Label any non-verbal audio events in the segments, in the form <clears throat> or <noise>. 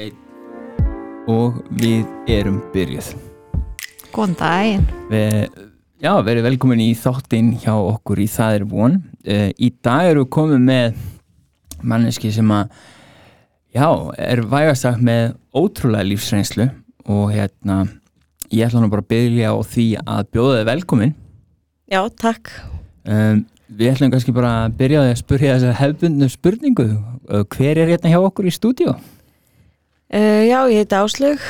Einn. Og við erum byrjuð. Góðan daginn. Við, já, verið velkomin í þáttinn hjá okkur í Það er von. Uh, í dag eru við komið með manneski sem að, já, er vægasagt með ótrúlega lífsreynslu og hérna, ég ætla nú bara að byrja á því að bjóða þið velkomin. Já, takk. Um, við ætlum kannski bara að byrja að spyrja þessar hefðbundnu spurningu. Uh, hver er hérna hjá okkur í stúdíu? Uh, já, ég heiti Áslug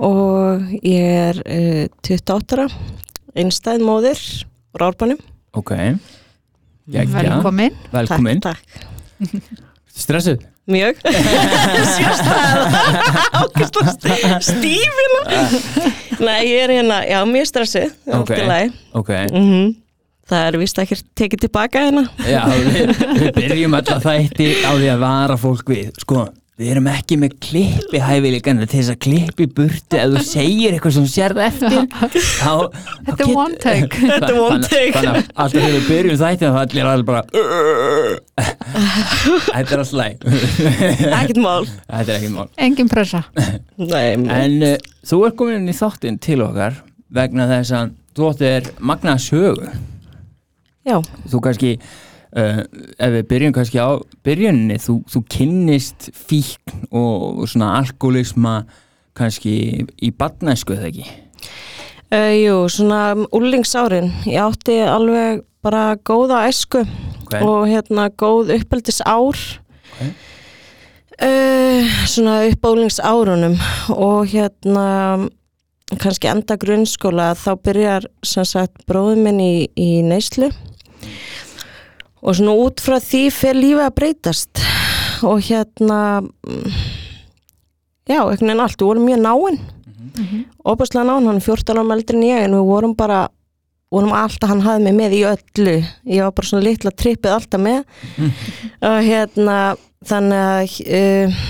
og ég er uh, 28 ára, einstæð móðir úr Árbanum. Ok, Geggjað. Velkomin. velkomin. Takk, takk. Stressuð? Mjög. <laughs> Sérstæða. <laughs> Ákvæmst stífina. Nei, ég er hérna, já, mjög stressið. Ok. Okay. Lagi. Ok, Mm Það er vist ekki tekið tilbaka hérna. já, við, við byrjum alltaf þætti á því að vara fólk við, sko, við erum ekki með klippi hæfilegan til þess að klippi burti ef þú segir eitthvað sem þú sérð eftir <laughs> þá, Þetta er one take. <laughs> Þetta er one take. Þannig að alltaf þegar við byrjum þætti þá allir alveg bara Þetta er alltaf læg Ekkert mál. <laughs> Þetta er ekki mál Engin pressa. Nei, En uh, þú er komin inn í þáttinn til okkar vegna þess að þú átti er magna sögu já, þú kannski uh, ef við byrjum kannski á byrjuninni þú, þú kynnist fíkn og, og svona alkoholisma kannski í badnæsku eða ekki Uh, jú, svona úlingsárin, ég átti alveg bara góða æsku okay. og hérna góð uppeldis ár Ok. uh, svona upp á úlingsárunum og hérna kannski enda grunnskóla þá byrjar sem sagt bróður minn í, í neyslu og svona út frá því fer lífið að breytast. Og hérna mm, já, einhvern veginn allt, við vorum mjög náinn opaslega nán, hann er 14 árum eldri en ég en við vorum bara vorum alltaf, hann hafði mig með í öllu. Ég var bara svona litla trippið alltaf með. <laughs> Og hérna þannig að uh,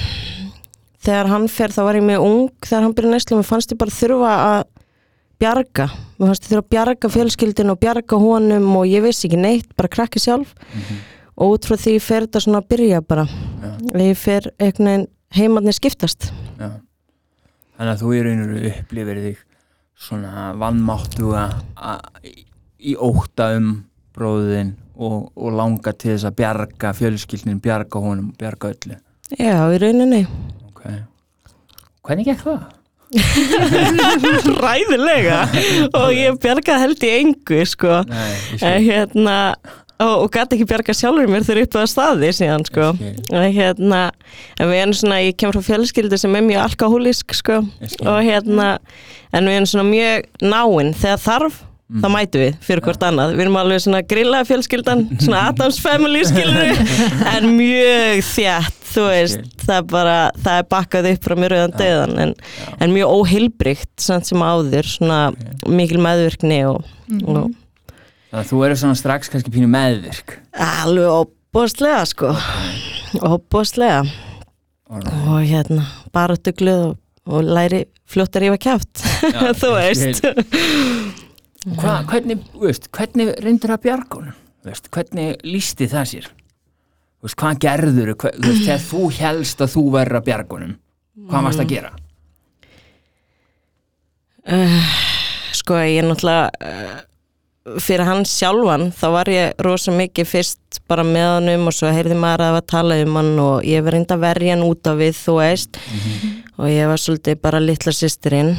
þegar hann fer þá var ég mjög ung þegar hann byrja næstum, mér fannst ég bara þurfa að bjarga, fannst ég þurfa að bjarga fjölskyldin og bjarga honum og ég vissi ekki neitt, bara krakki sjálf. Og út frá því fer þetta svona að byrja bara. Ég fer einhvern veginn heimarnir skiptast. Já. þannig að þú í raun og veru upplifir þig svona vannmáttuga í óta um bróðin og, og langa til þess að bjarga fjölskyldin, bjarga honum bjarga öllu. Já, í rauninni. Okay. hvernig gekk það? <laughs> ræðilega og ég bjargaði held í engu sko. Nei, hérna og, og gæti ekki bjarga sjálfur mér þegar upp á staði síðan sko. Hérna en við erum svona, ég kemur frá fjölskyldu sem er mjög alkohólisk sko. Og hérna en við erum svona mjög náinn þegar þarf Mm. þá mætu við fyrir hvort annað. Við erum alveg svona grillaða fjölskyldan svona <laughs> Adams family skilur en mjög þjætt þú veist, það er bara, það er bakkað upp frá mér auðan döðan en, en mjög óheilbrygt samt sem áður svona mikil meðvirkni og, og þannig að þú eru svona strax kannski pínu meðvirk. Alveg óbóðslega sko. Alright. og hérna bara dugluð og, og læri fljótt að rífa Já, <laughs> þú ég veist Hva, hvernig, veist, hvernig reyndir að bjarga honum? Þú Veist, hvernig lísti það sér? Veist, hvað gerður þú veist, þegar þú helst að þú verður að bjarga honum hvað varst að gera? sko ég er náttúrulega uh, fyrir hann sjálfan þá var ég rosa mikið fyrst bara með honum og svo heyrði maður að það var tala um hann og ég var reynda að verja hann út á við þú veist og ég var svolítið bara litla systirinn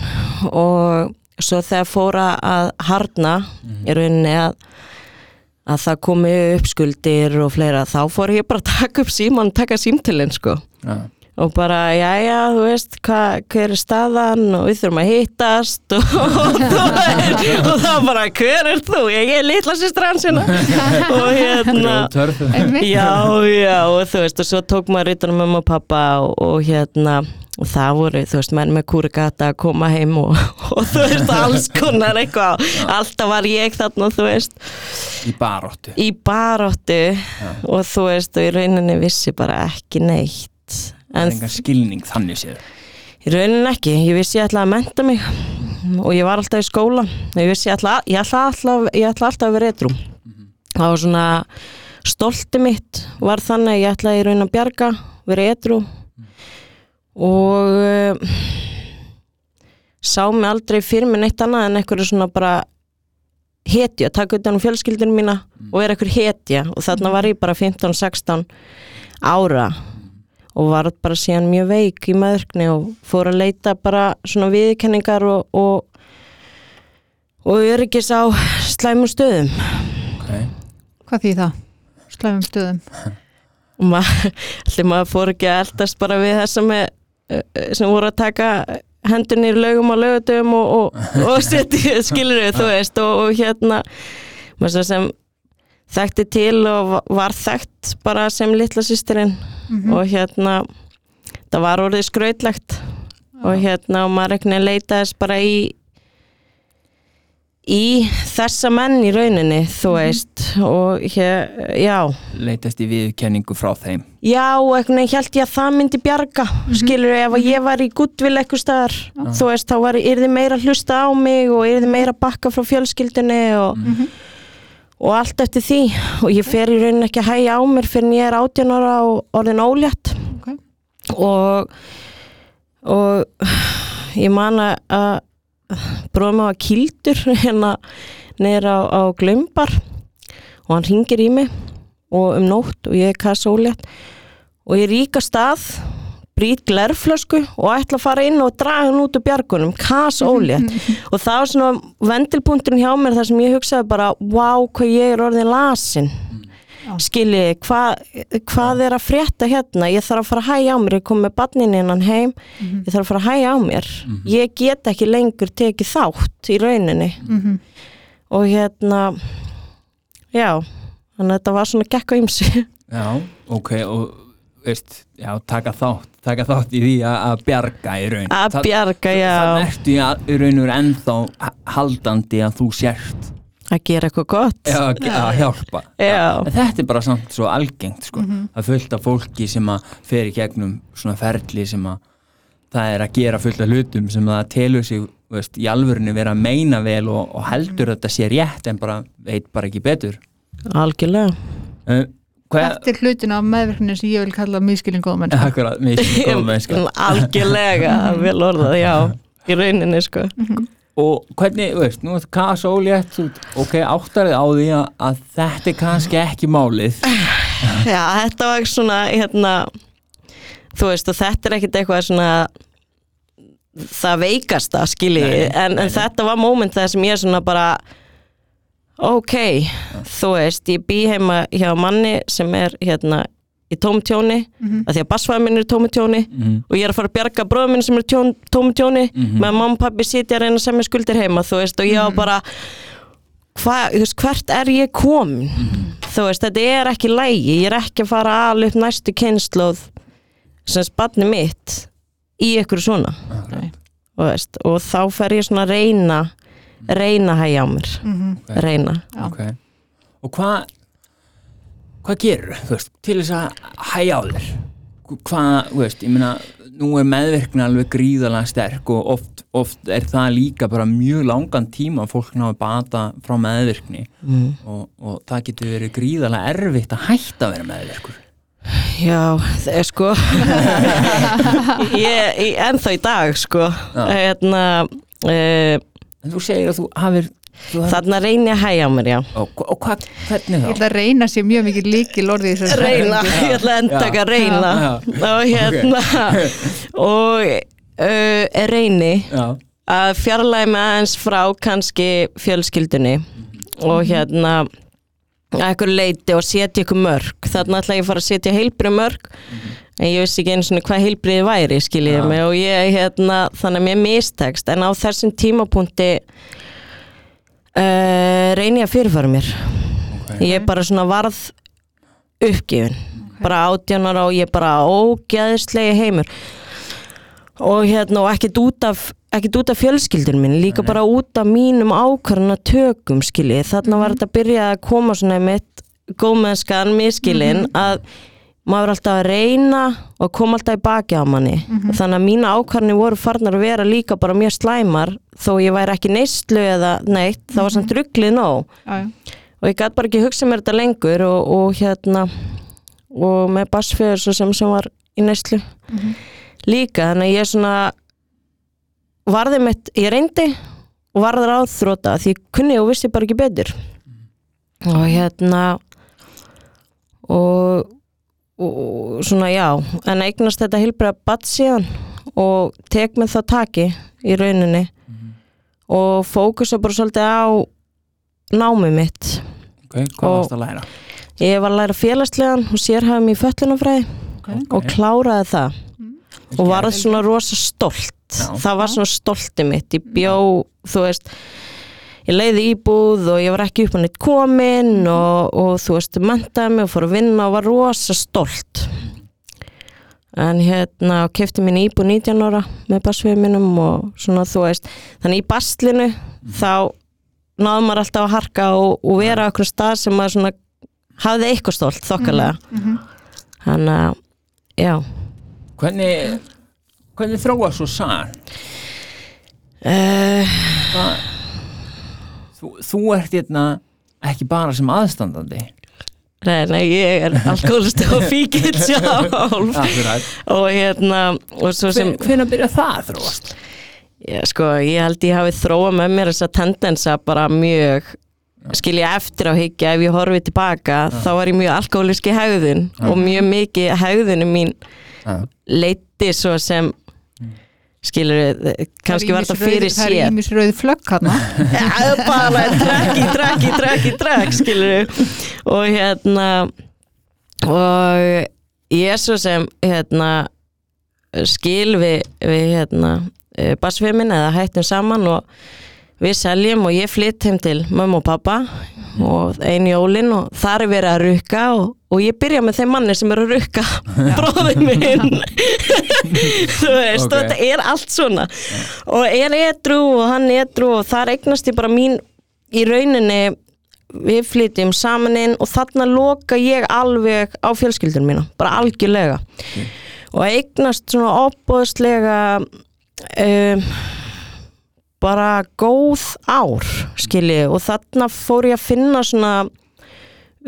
og svo þegar fóra að harna í rauninni að að það komi upp skuldir og fleira, þá fór ég bara að taka upp síman, taka símtilinn sko. Já, og bara, já, já, þú veist hva, hver er staðan og við þurfum að hittast og, <laughs> og, og þá bara, hver er þú? Ég er litla sýstra hans hérna. <laughs> Og hérna já, já, og þú veist og svo tók maður utan um mamma og pappa og, og hérna, og það voru þú veist, menn með kúrigata að koma heim og, <laughs> og þú veist, alls konar eitthvað. Alltaf var ég þarna, þú veist. Í baróttu í baróttu og þú veist, og í rauninni vissi bara ekki neitt. En er engan skilning þannig séð. Í rauninni ekki, ég vissi ætlaði að menta mig. Og ég var alltaf í skóla. Ég vissi ætlaði ég ætla alltaf, ég ætla alltaf að vera etrum það var svona stolti mitt var þannig að ég ætlaði í rauninni að bjarga vera etru og uh, sá mig aldrei fyrir mig neitt annað en einhverju svona bara hetja, taka utan um fjölskyldunum mína og vera einhver hetja og þarna var ég bara 15-16 ára og var bara síðan mjög veik í maðurkni og fór að leita bara svona viðkenningar og, og og öryggis á slæmum stöðum okay. Hvað því það? Slæfum stöðum. <laughs> allir maður fór ekki að eldast bara við þessa með eh, sem voru að taka hendunni í laugum á laugatum og, og, og <laughs> setja skilur við, þú veist og, og hérna sem þekkti til og va- var þekkt bara sem litla sýstirinn Mhm. og hérna það var orðið skrautlegt. Og hérna og maður ekki leitaðist bara í í þessa menn í rauninni þú veist og hér, já. Leitast í viðkenningu frá þeim. Já, og einhvern veginn held ég að það myndi bjarga skilur ef að ég var í guttvill eitthvað staðar, þú veist, þá var yrði meira hlusta á mig og yrði meira að bakka frá fjölskyldunni og, og allt eftir því. Og ég fer í rauninni ekki að hægja á mér fyrir en ég er 18 ára og orðin ólétt. Ok. og og ég man að- bróðum að kildur <laughs> hérna niður á, á glömbar og hann ringir í mig og um nótt og ég er kassa ólétt og ég ríka stað brýt glerflösku og ætla að fara inn og draga hann út úr bjargunum kassa ólétt <laughs> og það var svona vendilpunkturinn hjá mér þar sem ég hugsaði bara wow hvað ég er orðin lasin Já. Skilji, hva, hvað er að frétta hérna, ég þarf að fara að hæja á mér ég kom með barnin innan heim. Ég þarf að fara að hæja á mér. Ég get ekki lengur tekið þátt í rauninni. Mhm. og hérna já, þannig að þetta var svona gekk á ymsi já, ok, og veist, já, taka þátt taka þátt í því að að bjarga í raun. Að bjarga, já, þannig ertu í að- í raun og veru ennþá haldandi að þú sért að gera eitthvað gott. Já, að, að hjálpa. Já. En þetta er bara samt svo algengt sko. það er fullt af fólki sem að fer í gegnum svona ferli sem að það er að gera fullt af hlutum sem það telur sig veist, í alvörinu vera að meina vel og, og heldur að þetta sé rétt en bara veit bara ekki betur. Algjörlega. Uh, hvað Þetta er hlutin af meðverkninu sem ég vil kalla miskilin góða menn. akkurat, mikið góð mennska. <laughs> Algjörlega, vel orðað, já. Í rauninni sko og hvernig, veist, nú er þetta sólétt þú- ok, áttarið á því að, að þetta er kannski ekki málið. <laughs> Já, þetta var svona hérna þú veist, og þetta er ekkit eitthvað svona það veikasta skilji, Nei, en, en þetta var moment það sem ég svona bara ok, þú veist ég bý heima hjá manni sem er hérna í tómtjóni mm að því að bassfæði minn er í tómtjóni mm. og ég er að fara að bjarga bróðum minn sem er tjón, tómtjóni Mhm. með mamma og pappi sitja að reyna sem er skuldir heima þú veist, og ég var bara hva, þú veist, hvert er ég komin þú veist, þetta er ekki lægi ég er ekki að fara að ala upp næstu kynnslóð sem spanni mitt í ykkur svona þú veist, og þá fer ég svona að reyna reyna að hægja á mér Mhm. Ok. reyna Já. ok og hvað hvað gerur, veist, til þess að hæja á þér. Hvað, veist, ég meina nú er meðvirkna alveg gríðalega sterk og oft, oft er það líka bara mjög langan tíma að fólk náðu bata frá meðvirkni. Mm. og, og það getur verið gríðalega erfitt að hætta að vera meðvirkur. Já, það er sko. <laughs> Ég, ég, ennþá í dag sko. Já. hérna uh, en þú segir að þú hafir hafir, þarna reyni að hægja á mér, já. Og, og hvað, hvernig Ég þá? ætla að reyna sér mjög mikið líkil orðið í þessari reyna, setningu. ég ætla að endaka að reyna. Já, og hérna. Og uh, reyni Já, að fjarlægi mig aðeins frá kannski fjölskyldunni. Og hérna að ekkur leiti og setja ykkur mörg þarna ætla ég að fara að setja heilbrið mörg en ég vissi ekki einu svona hvað heilbriði væri skiljiði Já. mig. Og ég hérna þannig að mér mistekst. En á þessum tímapunkti uh, reyni að fyrirfara mér. Ok. Ég bara svona varð uppgifin bara átjánar og ég bara ógeðslegi heimur. Og hérna og ekkert út af ekkert út af fjölskyldur minn, líka Nei. bara út af mínum ákvarðana tökum skiljið, þarna var þetta að byrja að koma svona mitt góðmennskan miskilinn að maður alltaf að reyna og koma alltaf í baki á manni. Þannig að mína ákvarðanir voru farnar að vera líka bara mjög slæmar þó ég væri ekki neyslu eða neitt, það var samt rugglið nóg. Já. og ég gæti bara ekki hugsað mér þetta lengur og, og hérna og með bassfjöður svo sem, sem var í neyslu. Líka þannig að ég svona varði mitt, ég reyndi og varði ráð þróta því kunni og vissi bara ekki betur. Og hérna og, og svona já en eignast þetta hilbriða batt síðan og tek með það taki í rauninni og fókusa bara svolítið á námið mitt. Ok, hvað varst að læra? ég var að læra félagslegan og sérhæfum í föllunafræði og kláraði það. Og varð svona rosa stolt. Já. það var svona stolti mitt. Ég bjó, þú veist ég leiði íbúð og ég var ekki upp á neitt komin og, og þú veist mentaði mig og fór að vinna og var rosa stolt. En hérna kefti mín íbúð 19 ára með basfiðum mínum og svona þú veist þannig í baslinu þá náðum maður alltaf að harka og, og vera á okkur stað sem maður svona hafði eitthvað stolt þokkalega. Þannig að já. Hvernig, hvernig þróa svo sann? uh, Hvað- Þú, þú ert hérna ekki bara sem aðstandandi. Nei, nei, ég er alkoholist og fíkild sjálf. Og hérna og svo sem, Hvernig byrja það að þróast? ég, sko, ég held ég hafi þróað með mér þessa tendensa bara mjög skilja eftir á higgja ef ég horfi tilbaka þá var ég mjög alkoholiski hegðun og mjög mikið hegðunum mín Já. leiti svo sem skilur, kannski var þetta fyrir Það er sér ímis rauð flögg hann <laughs> Já, bara drekki, drekki, drekki, drekk skilur og hérna og ég er svo sem hérna skil við, við hérna basfemin eða hættum saman og við seljum og ég flytt heim til mömmu og pappa og einu jólin og þar er verið að rukka og, og ég byrja með þeim manni sem er að rukka <laughs> bróðin minn <laughs> þú veist, Ok. og þetta er allt svona. Og er edru og hann edru og þar eignast ég bara mín í rauninni við flytjum saman inn og þarna loka ég alveg á fjölskyldun mína, bara algjörlega. Og eignast svona opbóðslega um, bara góð ár skilji. Og þarna fór ég að finna svona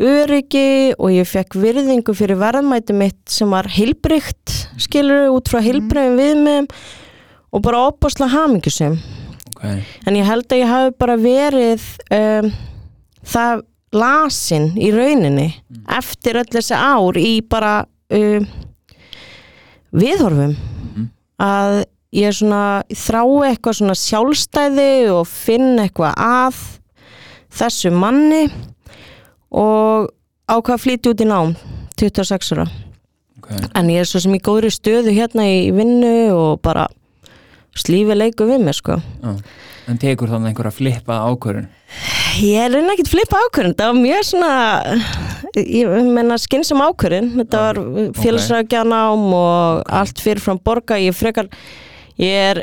öryggi og ég fekk virðingu fyrir verðmæti mitt sem var heilbrygt skilur út frá heilbrigum viðmiðum og bara opbóðslega hamingjusum Okay. en ég held að ég hafi bara verið um, það lasin í rauninni eftir öll þessi ár í bara um, viðhorfum. Að ég svona þrái eitthvað svona sjálfstæði og finn eitthvað að þessu manni og ákvað að flytja út í nám 26 ára. Okay. en ég er svo sem í góðri stöðu hérna í vinnu og bara slífi leiku við mér sko. Já. En tekur þannig einhver að flippa ákvörun Ég er reyna ekkert flippa ákvörðin, það var mjög svona, ég menna skynsum ákvörðin, þetta var félagsrækjanám og allt fyrir frá borga, ég frekar, ég er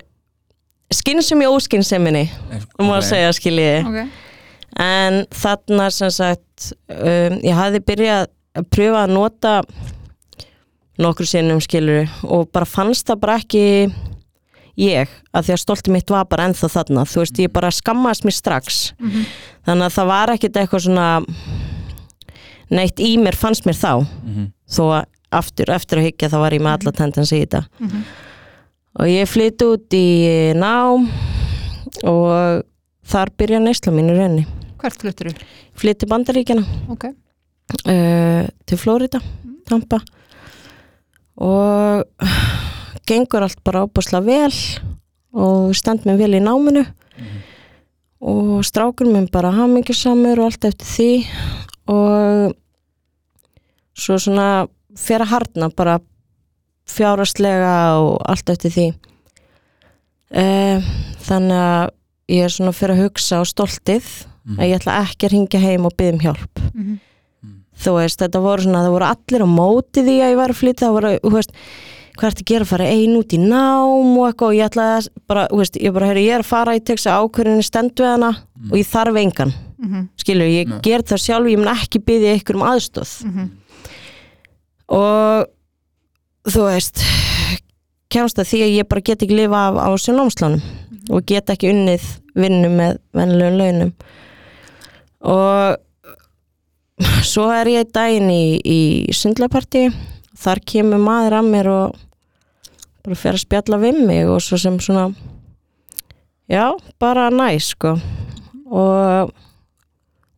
skynsum í óskynseminni, um að segja skiljiði, okay. En þarna sem sagt, um, ég hafði byrjað að pröfa að nota nokkur sinnum skilur og bara fannst það bara ekki ég, að því að stolti mitt var bara ennþá þarna, þú veist, ég bara skammaðist mér strax. Þannig að það var ekkit eitthvað svona neitt í mér fannst mér þá. Mhm. þó að aftur, eftir að hyggja þá var ég með alla tendens í þetta. Og ég flytti út í nám og þar byrja neysla mín í rauninni. Hvert fluttur þú? flytti bandaríkjana Ok. uh, til Flórida, Tampa. Og gengur allt bara ábúslega vel og stend mér vel í náminu. Og strákur minn bara hamingjusamur og allt eftir því. Og svo svona fer að harna bara fjárastlega og allt eftir því. Uh, þannig að ég er svona fyrir að hugsa á stoltið að ég ætla ekki að ringja heim og byggja um hjálp Mhm. þú veist, þetta voru svona, það voru allir á móti því að ég var að flytja, það voru, þú veist hvað ertu að gera, fara ein út í nám og eitthvað og ég ætla að, bara, þú veist, ég bara, heyri, ég er að fara í teksa ákvörðinu stend við hana og ég þarf engan, Mhm. skilur, ég Nei. ger það sjálf, ég mun ekki byggja ykkur um aðstóð Mhm. og þú veist kemst að því að ég bara get ekki lifa af á þessu námslánum og get ekki unnið vinnu með vennilegum launum. Og svo er ég daginn í, í sundlapartí þar kemur maður að mér og bara fer að spjalla við mig og svo sem svona já, bara næs sko. Og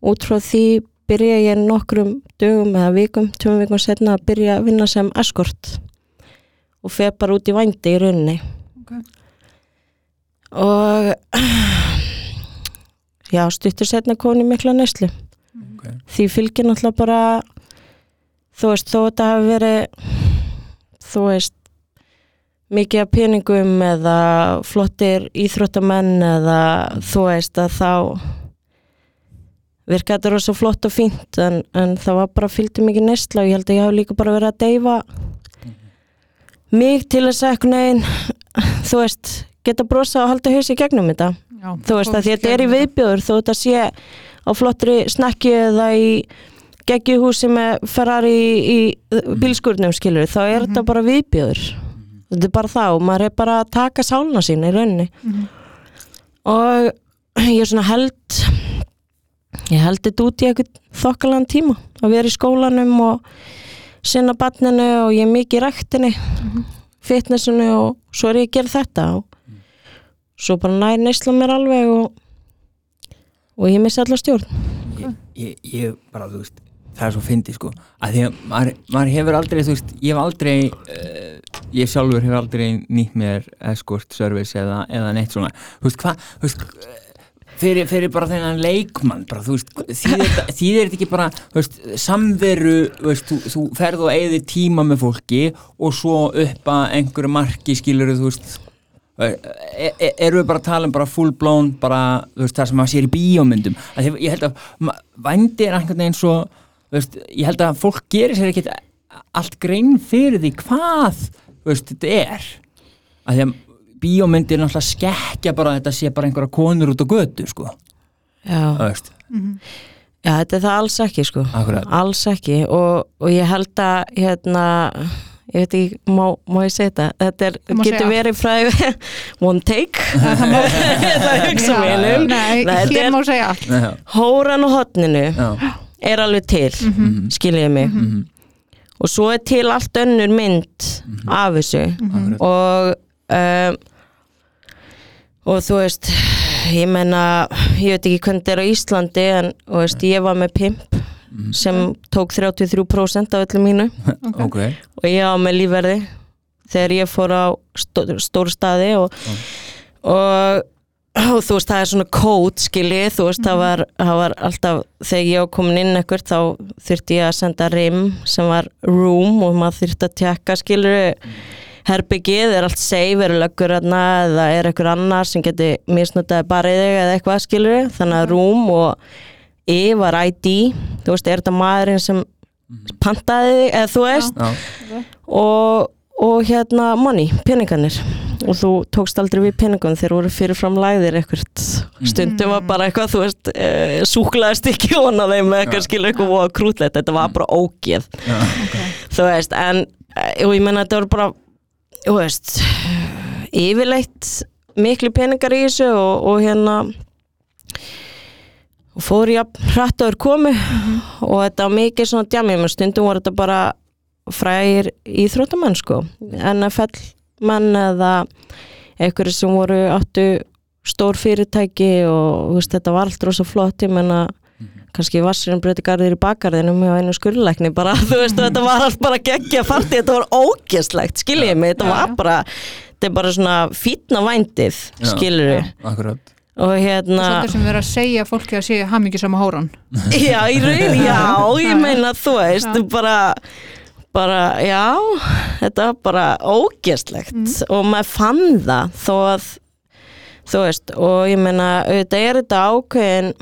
út frá því byrja ég nokkrum dögum eða vikum, tjóum vikum setna að byrja að vinna sem eskort og fer bara út í vændi í rauninni. Og <sighs> já, stuttur setna komin í mikla neslu Ok. því fylgir náttúrulega bara þú veist, þó þetta hafi verið þú veist mikið af peningum eða flottir íþróttamenn eða þú veist að þá virka þetta rosa flott og fínt en, en það var bara fylgdi mikið nesla og ég held að ég hafi líka bara verið að deyfa mig til þess að eitthvað neginn <laughs> þú veist, geta brosa og halda haus í gegnum þetta. Já, þú veist að þetta er í viðbjóður þó þetta sé á flottri snakki eða í geggjuhúsi með Ferrari í, í bílskurnum skilur þá er þetta bara viðbjóður. Þetta er bara það og maður er bara að taka sálna sína í rauninni. Mhm. og ég er svona held ég held þetta út í eitthvað þokkalan tíma að vera í skólanum og sinna barninu og ég er mikið í ræktinni fitnessinu og svo er ég að gera þetta og svo bara nær neysla mér alveg og, og ég missi allar stjórn. Ég, ég, ég bara, þú veist það er svo fyndi sko. Að því að maður, maður hefur aldrei, þú veist, ég hef aldrei uh, ég sjálfur hefur aldrei nýtt mér escort service eða, eða neitt svona, þú veist, hvað þú veist, fyrir, fyrir bara þennan leikmann bara, þú veist, þýðir þetta <laughs> ekki bara, þú veist, samveru þú veist, þú, þú ferð og eigðir tíma með fólki og svo upp að einhverju marki skilur þú veist e e eru við bara að tala um bara full blown bara, veist, það sem maður sér í bíómyndum? Að því, ég held að vændi er einhvern veginn svo veist, ég held að fólk gerir sér ekkit allt grein fyrir því hvað veist, þetta er. Að því að bíómyndir er náttúrulega skekkja bara að þetta sé bara einhverja konur út á götu sko, já, þú veist, já þetta er það alls ekki sko. Akkurat. Alls ekki. Og, og ég held að hérna ég veit ekki, má, má ég segja þetta? Þetta er, getur verið fræði <laughs> one take. <laughs> Það er- má segja allt. Já, hóran og hotninu já, er alveg til Mhm. skiljiði mig. Mhm, og svo er til allt önnur mynd af þessu. Mhm. akkurat og um, og þú veist ég menna, ég veit ekki hvernig þetta er á Íslandi en þú veist, ég var með pimp Mhm. sem tók 33% af öllu mínu. <laughs> Ok, og ég á með lífverði þegar ég fór á stór, stór staði og, og, og þú veist það er svona kód skiljið, þú veist það, var, það var alltaf, þegar ég var komin inn ekkert þá þurfti ég að senda rim sem var room og maður þurfti að tjekka skiljið herbyggið, er allt safe, er löggur aðna eða er eitthvað annar sem geti misnutaði bara í þig eða eitthvað skiljið þannig að room og I var ID, þú veist, er þetta maðurinn sem pantaði þig, eða þú veist? Já, og, og hérna money, peningarnir. Og þú tókst aldrei við peningun þeir voru fyrirfram læðir eitthvað stundum var bara eitthvað, þú veist e, súklaðist ekki hona þeim með eitthvað skilur eitthvað og krútlegt, þetta var bara ógeð. Já, þú veist, en eh, og ég menna þetta voru bara þú veist yfirleitt miklu peningar í þessu og, og hérna og fór ég að hrætt áður komu. Og þetta var mikið svona djami menn stundum voru þetta bara frægir íþróttamenn sko. NFL menn eða einhverju sem voru áttu stór fyrirtæki og veist, þetta var allt rosa flott ég menna kannski vassirinn breyti garðir í bakgarðinum hjá einu skurðlækni bara, <laughs> þú veist, þetta var allt bara geggja farti, þetta var ógeslegt, skiljið mig, þetta var bara þetta er bara svona fítna vændið skilur við, akkurat og hérna Svolítið sem verið að segja fólki að sé hamingi sama hóran <laughs> já, í raun, já, ég meina þú veist, Já. bara bara, já þetta var bara ógeslegt og maður fann það þó að þú veist, og ég meina auðvitað er þetta ákveðin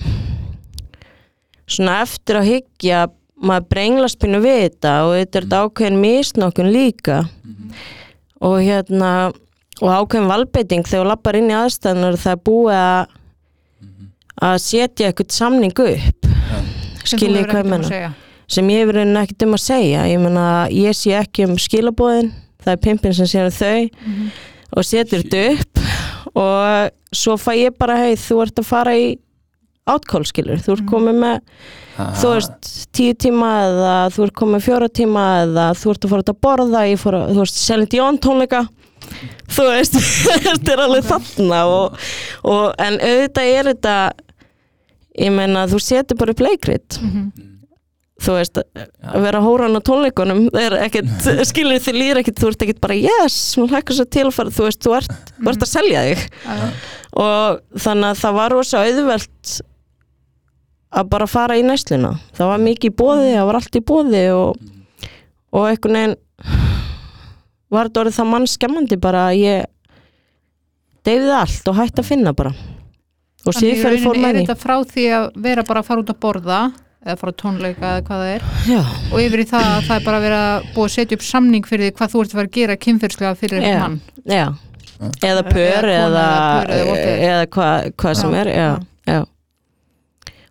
svona eftir að hyggja maður brenglast pínu við þetta og þetta er þetta ákveðin misnokkun líka. Og hérna og ákveðin valbeiting þegar þú lappar inn í aðstæðunar það er búið að að setja eitthvað samning upp. Sem þú skiljið hvað um menna sem ég hefur raunin ekkert um að segja. Ég meina, ég sé ekki um skilabóðin það er pimpin sem sér um þau og setur þetta upp. Og svo fæ ég bara hei, þú ert að fara í átkól skilur, þú ert komið með þú veist, tíu tíma eða þú ert komið með fjóra tíma eða þú ert að fara að borða ég fór að, þú veist, Selin Dion tónleika þú veist, <laughs> þetta er alveg þarna og, og, en auðvitað er þetta ég meina þú setur bara upp leikrit. Þú veist, að vera hóran á tónleikunum það er ekkert, <laughs> <laughs> skilur þið líður ekkert þú ert ekkert bara yes, hún hækkar svo til að fara þú veist, þú ert, þú ert að selja þig. Já, og þannig að það var rosa auðvelt að bara fara í næsluna. Það var mikið í bóði, það var allt í bóði og, og einhvern veginn var þetta orðið það mann skemmandi bara að ég deyfið allt og hætti að finna bara? Og síðferði fór með er þetta frá því að vera bara að fara út að borða eða fara tónleika eða hvað það er. Já, og yfir í það að það er bara að búið að setja upp samning fyrir því hvað þú ert að fara að gera kynferðslega fyrir Já. mann. Já, eða pör Eða eða, eða hvað hva sem er já, já.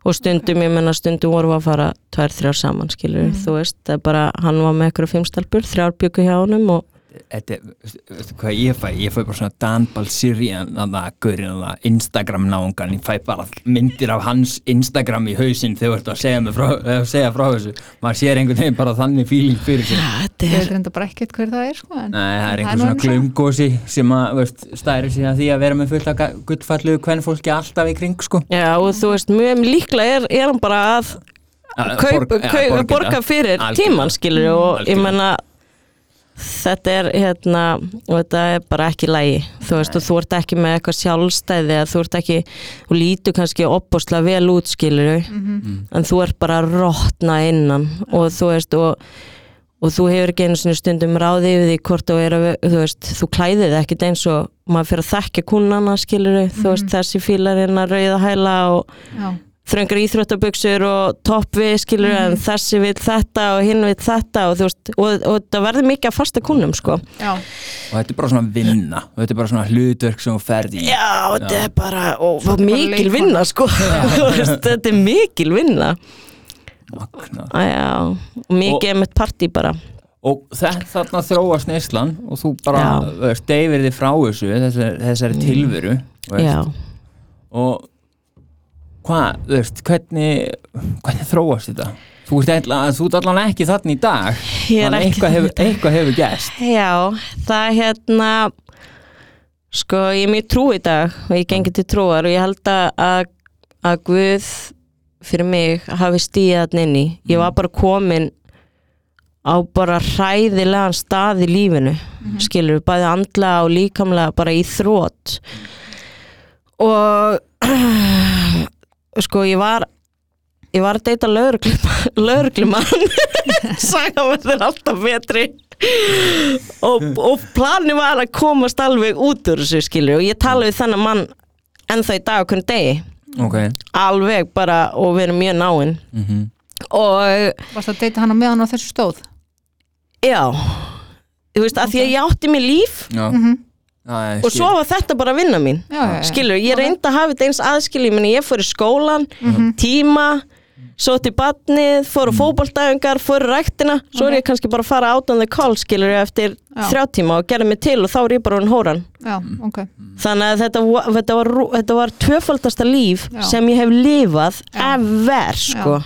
og stundum, ég menna stundum voru að fara tvær, þrjár saman skilur, Mhm. þú veist, það er bara hann var með ykkur fimmstalbur, þrjár byggu hjá honum og Þetta, er- veistu hvað ég fæ? Ég fæ bara svona Danbal Sirian þannig að gaurinn þannig Instagram náungan ég fæ bara myndir af hans Instagram í hausinn þegar þú ert að segja, frá, að segja frá þessu. Maður sér einhvern veginn bara þannig feeling fyrir sig. Ja, ég er veit reynda bara ekkert hver það er sko, en, Nei, það er en einhver nú svona glumgósi sem að, veist, stæri sig að því að vera með fullt af ga- gullfallugu hvern fólki alltaf í kring, sko. Já, og þú veist, mjög líklega er, er hann bara að Að kaup, borga- kaup, ja, borga fyrir tíman, skilur og ég menna þetta er hérna og þetta er bara ekki lægi þú veist, og þú ert ekki með eitthvað sjálfstæði eða þú ert ekki, þú lítur kannski opbúslega vel út, skilur Mhm. en þú ert bara að rotna innan. Og þú veist, og og þú hefur ekki einu sinni stundum ráði yfir því hvort þú er að, þú veist, þú klæðið þig ekkit eins og maður fyrir að þekkja kunnana skilur, þú veist, þessi fílarinn að rauða hæla og já, þröngar íþróttabuxur og toppvi skilur Mhm. en þessi vil þetta og hinn vil þetta og þú veist, og, og það verður mikið að fasta kunnum sko. já, og þetta er bara svona vinna og þetta er bara svona hlutverk sem þú ferð í. Já, þetta er bara, og, þetta er bara mikil vinna sko, <laughs> þetta er mikil vinna. Og mikið er með partí bara. Og þetta þarna þróast neyslan og þú bara, Já. veist, deyfir þið frá þessu þessari, þessari tilveru veist, Já, og hvað, þú veist, hvernig hvernig þróast þetta? Þú ert, eitthvað, þú ert allan ekki þarna í dag. Þannig eitthvað hefur, eitthvað hefur gerst. Já, það er hérna sko, ég er mjög trú í dag og ég gengi til trúar og ég held að, að, Guð fyrir mig hafi stíðað inn í. Ég var bara komin á bara hræðilegan stað í lífinu skilur, bæði andlega og líkamlega bara í þrótt og <clears throat> sko ég var ég var að deyta lögreglumann <laughs> <laughs> saga verður alltaf betri. Og, og plani var að komast alveg út úr þessu skilur og ég tala við þennan mann ennþá í dag okkur degi. Ok, alveg bara og við erum mjög náinn mm og varst að deyta hann á meðan á þessu stóð? Já. Þú veist, að því að ég átti mér líf. Já. Mhm. Já, ég og svo var þetta bara vinna mín. Já, skilur, ég reyndi að hafa þetta eins aðskilji meni ég fór í skólan, Mhm. tíma svo til badnið, fór á fótboltæfingar fór í ræktina, svo er ég kannski bara að fara out on the call, skilur, eftir Já. þrjá tíma og gerði mig til og þá er ég bara hún hóran. Já, ok. Þannig að þetta, þetta var, þetta var tvöfaldasta líf Já. sem ég hef lifað ever, sko.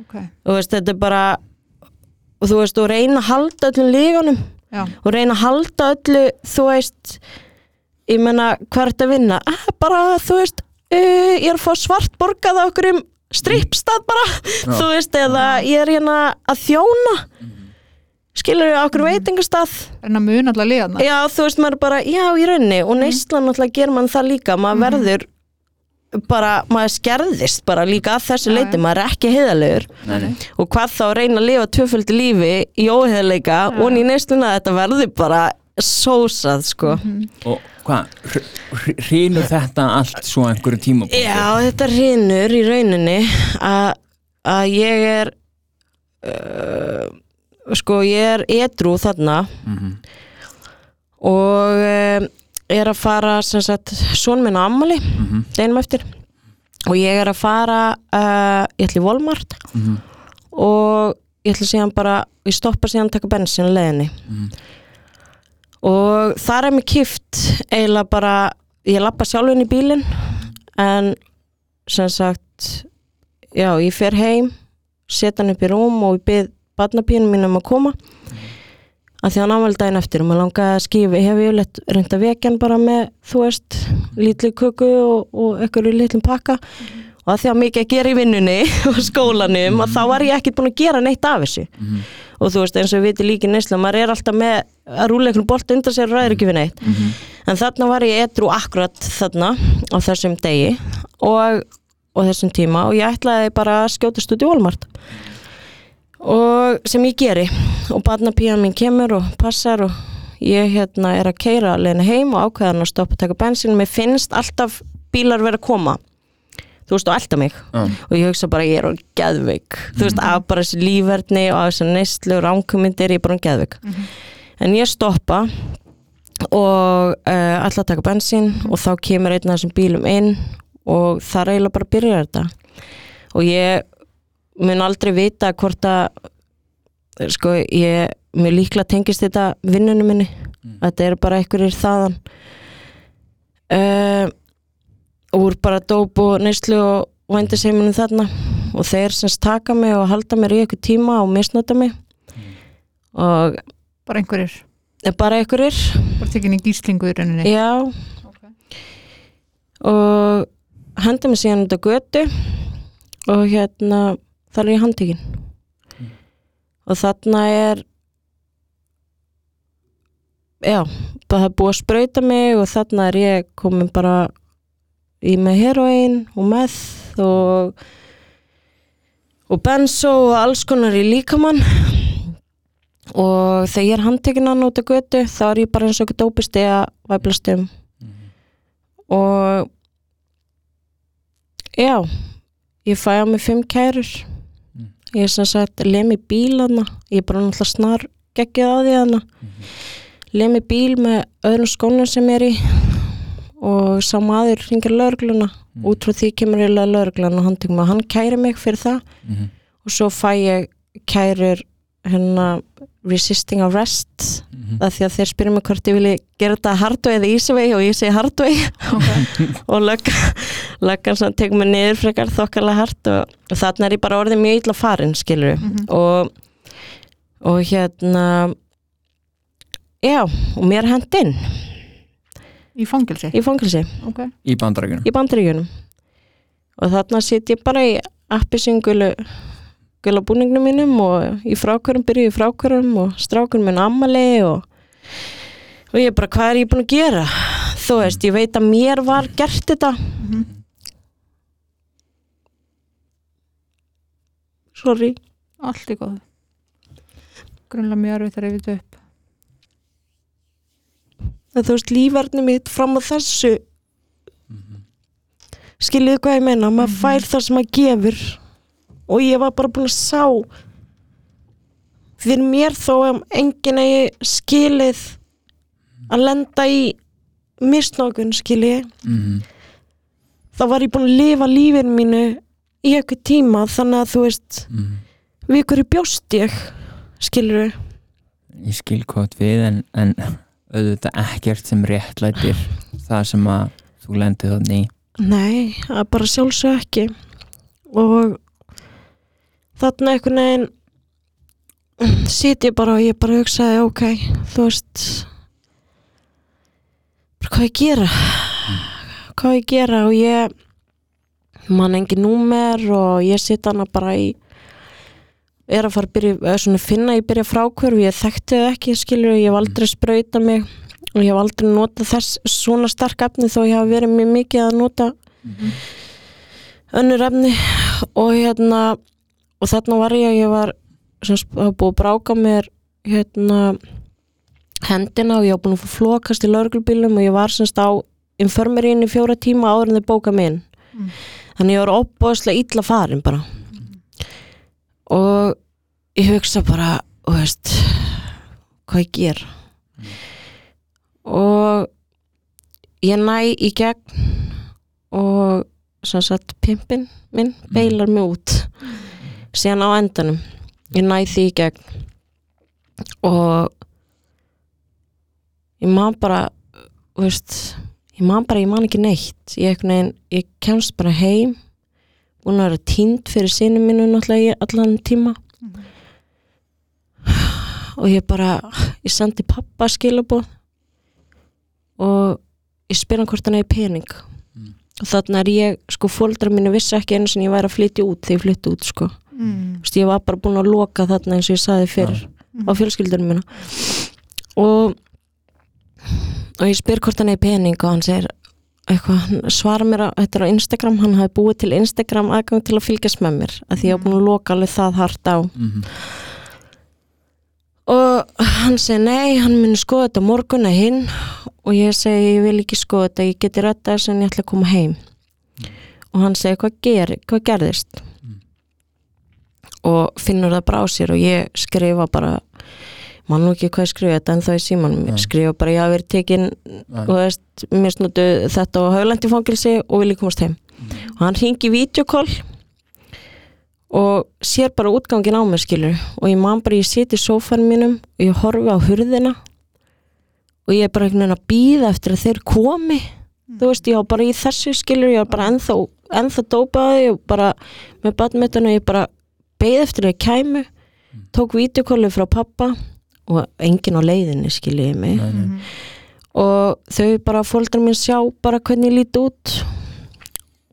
Ok, og veist, þetta er bara og þú veist, og reyna að halda öllum lífunum já, og reyna að halda öllu þú veist ég menna, hvað er þetta að vinna? Ah, bara, þú veist, uh, ég er að fá svart borgað á okkur um strippstað bara, þú veist, eða ég er hérna að þjóna. Skilur ég á okkur veitingastað. En að mun alltaf liðana já, þú veist, maður bara, já, í rauninni. Og neyslan náttúrulega gerir mann það líka. Maður verður bara, maður skerðist bara líka að þessu leiti, maður er ekki heiðalegur og hvað þá reyna að lifa tvöföldi lífi í óheðleika og í neysluna þetta verður bara sósað sko. Og hvað, hrýnur þetta allt svo einhverju tíma Já, þetta rinur í rauninni að að ég er uh, sko ég er edru þarna. Mhm. og uh, er að fara sem sagt son minn á ammali Mhm. deginum eftir og ég er að fara uh, ég ætla í Walmart Mhm. og ég ætla síðan bara ég stoppa síðan að taka bensin á leiðinni Mhm. og þar er mér kift eiginlega bara ég lappa sjálfinn í bílinn en sem sagt já, ég fer heim setja hann upp í rúm og ég byrð barnapínum mínum að koma að því hann ámæli daginn eftir og maður langaði að skifa, ég hef yfirleitt reynd að vekja hann bara með, þú veist lítli kuku og, og eitthvað í litlum pakka og að því að mikið að gera í vinnunni <laughs> og skólanum og þá var ég ekkert búin að gera neitt af þessu. Og þú veist eins og við viti líki neysla maður er alltaf með að rúla einhvern bolt undan sér og ræður ekki við neitt. En þarna var ég etru akkurat þarna á þessum degi og, og þessum tíma og ég ætlaði bara að í Walmart. Og sem ég geri og barnapíðan mín kemur og passar og ég hérna er að keira alveg heim og ákveðan að stoppa að taka bensin mér finnst alltaf bílar vera að koma. Þú veist og elda mig. Já. og ég hugsa bara ég er orðin geðveik. Þú veist af bara þessi lífverðni og af þessi neyslu og ránkumindir ég er bara orðin geðveik. En ég stoppa og uh, ætla að taka bensin og þá kemur einn af þessum bílum inn og það eiginlega bara að byrja þetta. Og ég mun aldrei vita hvort að sko ég mér líklega tengist þetta vinnunum minni. Þetta er bara einhverjir þaðan. Uh, úr bara dóp og neyslu og vændiseimunum þarna. Og þeir semst taka mig og halda mér í einhver tíma og misnota mig. Og bara einhverjir, er bara einhverjir. Bara tekin í gíslingu í rauninni? Já. Ok. og hendi mig síðan út á götu. Og hérna þar er ég handtíkin og þarna er já, það er búið að sprauta mig og þarna er ég komin bara í með heroin og meth og og benzo og alls konar í líkamann. Og þegar ég er handtekinn út á götu þá er ég bara eins og ekki dópist eða væplast um. Og já ég fæ á mig fimm kærur ég er sem sagt lemi bíl hana ég er bara náttúrulega snar geggið á því hana lemi bíl með öðrum skónum sem ég er í og sá maður ringir lögluna út frá því kemur ég löglan og hann, hann kæri mig fyrir það Mhm. og svo fæ ég kærur hérna resisting arrest Mhm. af því að þeir spyrir mig hvort ég vilji gera þetta hardway eða easyway og ég segi hardway <laughs> og löggan sem tekur mig niður frekar þokkalega hart og, og þarna er ég bara orðið mjög illa farin skilur Mhm. og, og hérna já, og mér hent inn. Í fangilsi í fangilsi okay. í bandaríkjunum. Og þarna sitt ég bara í appisingulu gula búningnum mínum og í frákvörum byrju í frákvörum og strákur minn ammali og, og ég bara hvað er ég búin að gera? Þú veist, ég veit að mér var gert þetta. Sorry. Allt í góð grunlega mjög erfitt að reyfið þetta upp. En þú veist, lífverðni mitt fram á þessu. Skiljiðu hvað ég meina? Maður fær það sem maður gefur og ég var bara búin að sá fyrir mér þó að enginn eigi skilið að lenda í misnókun skilji Mhm. þá var ég búin að lifa lífinu mínu í eitthvað tíma þannig að þú veist Mhm. við ykkur bjóst ég skilur ég skil hvað við en, en auðvitað ekkert sem réttlætir það sem að þú lendið þannig í Nei, það er bara sjálfsög ekki og þarna einhvern veginn sit ég bara og ég bara hugsaði ok, þú veist bara hvað ég gera? Hvað ég gera? Og ég man engin númer og ég sit hana bara í er að fara að byrja, svona finna ég byrja frákvörf, ég þekkti það ekki skilur, ég hef aldrei sprauta mig og ég hef aldrei notað þess svona stark efni þó ég hef verið mjög mikið að nota önnur efni. Og hérna og þarna var ég, ég var það var búið að bráka mér hérna hendina og ég var búin að flokast í lauruglubílum og ég var semst á infirmerín í fjóra tíma áður en þau bóka mig inn. Mm. þannig ég var opbóðslega illa farin bara. Og ég hugsa bara þú veist hvað ég ger og ég næ í gegn og sem sagt pimpin minn beilar mig út síðan á endanum. Ég næ því í gegn. Og ég man bara veist, ég man bara, ég man ekki neitt. Ég, veginn, ég kemst bara heim. Búin að vera tínd fyrir sinni mínu náttúrulega allan tíma. Og ég bara ég sendi pappa skilabóð og ég spyr hann hvort hann eigi pening. Mm. og þannig er ég, sko, fóldra mínu vissi ekki einu sem ég væri að flytja út þegar ég flytti út, sko mm. Þú veist, ég var bara búin að loka þarna eins og ég saði fyrir Mhm. á fjölskyldunum mína og og ég spyr hvort hann eigi pening og hann segir eitthvað, hann svara mér að þetta er á Instagram, hann hafi búið til Instagram aðgang til að fylgjast með mér að því ég var búin að loka alveg það hart á Mhm. og hann segi nei, hann muni skoða þetta morgun eða hinn og ég segi ég vil ekki skoða þetta, ég geti rætta þess en ég ætla að koma heim og hann segi hvað, ger, hvað gerðist og finnur það bara á sér og ég skrifa bara mann nú ekki hvað ég skrifa þetta en þá í símanum. Ég skrifa bara ég hafi verið tekin Nei. og veist, misnotu þetta á hauglendi fangilsi og vil ég komast heim. Og hann ringi vídeokól og sér bara útgangin á mér skilur og ég man bara, ég siti í sófanum mínum og ég horfi á hurðina og ég er bara einhvern veginn að býða eftir að þeir komi. Þú veist, ég var bara í þessu skilur ég var bara ennþá, ennþá dópaði og bara með badmetana ég bara beið eftir að kæmu tók vídeokóli frá pappa og enginn á leiðinni skilur ég mig. Nei, nei. Mhm. og þau bara fóldrar mín sjá bara hvernig ég líti út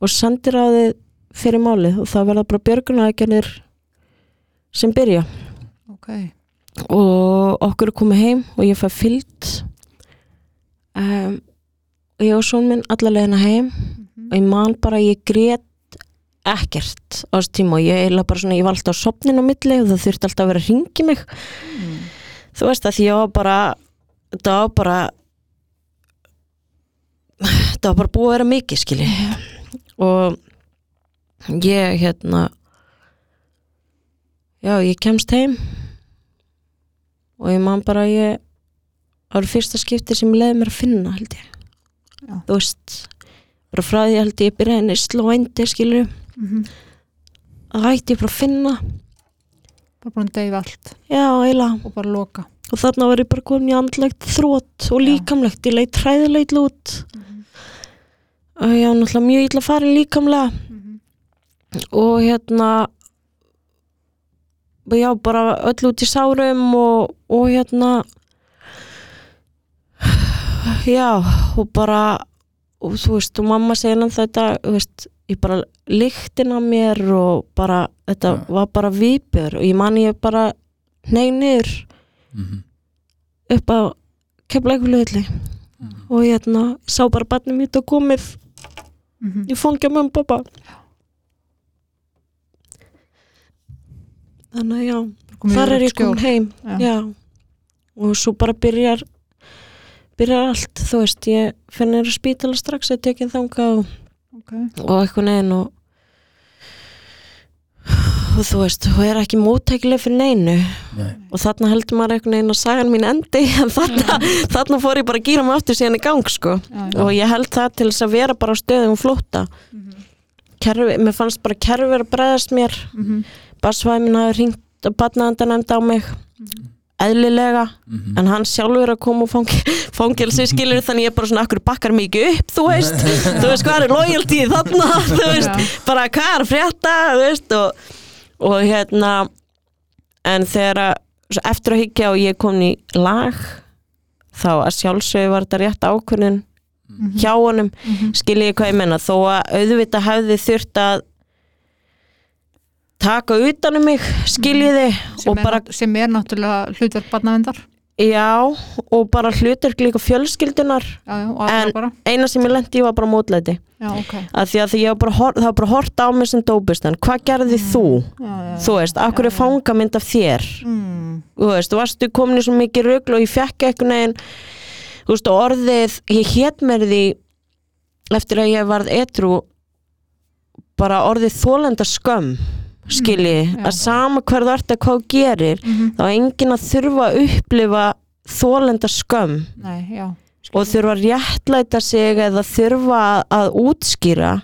og sendir á þið fyrir málið og það verða bara björgunaraðgerðir sem byrja. Ok, og okkur er komið heim og ég fæ fyllt um, og ég og són minn alla leiðina heim og ég man bara að ég grét ekkert á þessu tíma og ég eiginlega bara svona, ég var alltaf á sopnin á milli og það þurfti alltaf að vera að ringi mig. Þú veist að því ég var bara þetta var bara þetta var bara búið að vera mikið skilji. Og ég hérna já ég kemst heim og ég man bara ég það var fyrsta skipti sem ég leiði mér að finna held ég. Já. þú veist bara frá því held ég byrjaði henni slóendi skilju Mhm. að hætti ég bara að finna. Bara búin að deyfa allt. Já eiginlega. Og bara loka. Og þarna var ég bara komin í andlegt þrótt og Já. líkamlegt, ég leit hræðilegt út. Og ég var náttúrulega mjög illa farin líkamlega. Og hérna já, bara öll út í sárum og, og hérna já, og bara og þú veist, og mamma segir hann þetta, þú veist, ég bara lyktin á mér og bara þetta Já. var bara vipur og ég man ég bara nei niður Mhm. upp á keflækulegulli og hérna, sá bara barnið mitt og komið Mhm. ég fangja mömmu og pappa þannig að já þar í er ég skjól. komin heim Já. já. og svo bara byrjar byrjar allt þú veist, ég finnir að spítala strax að tekið þanga og, Ok. og eitthvað neginn og og þú veist, þú er ekki móttækileg fyrir neinu Nei. og þarna heldur maður eitthvað neginn að sagan mín endi <laughs> en þarna, þarna fór ég bara að gýra mig aftur síðan í gang sko Já, já. og ég held það til þess að vera bara á stöðum flótta kerfi, mér fannst bara kerfi vera að bregðast mér Mhm. barsvæði mín hafi ringt og batnaðandanemnd á mig eðlilega Mhm. en hann sjálfur að koma og fangi, <laughs> fangilsi skilur þannig ég er bara svona akkur bakkar mikið upp þú veist, <laughs> þú veist hvað er loyalty þarna, <laughs> þú veist, Já. bara hvað er frétta, þú veist og, og hérna en þegar eftir að higgja og ég kom í lag þá að sjálfsögðu var þetta rétt ákvörðun hjá honum, Mhm. skiljið hvað ég menna þó að auðvitað hefði þurft að taka utan um mig, skiljiði sem, bara nátt- sem er náttúrulega hlutverk barnavendar Já, og bara hlutur líka fjölskyldunar já, já, En- bara. eina sem ég lendi í var bara mótlæti. Já, ok. Að því að því bara, það var bara hort á mig sem dópistan, hvað gerði þú? já, já, þú veist, hverju er fangamynd af þér? Mm, þú veist, varstu komin í svo mikið rugl og ég fekk eitthvað neginn þú veist, orðið, ég hét mér því eftir að ég varð etru bara orðið þólenda skömm skilji, Mm, já. að sama hver þú ert að hvað gerir mhm, þá er enginn að þurfa að upplifa þólenda skömm. Nei, já og þurfa að réttlæta sig eða þurfa að útskýra.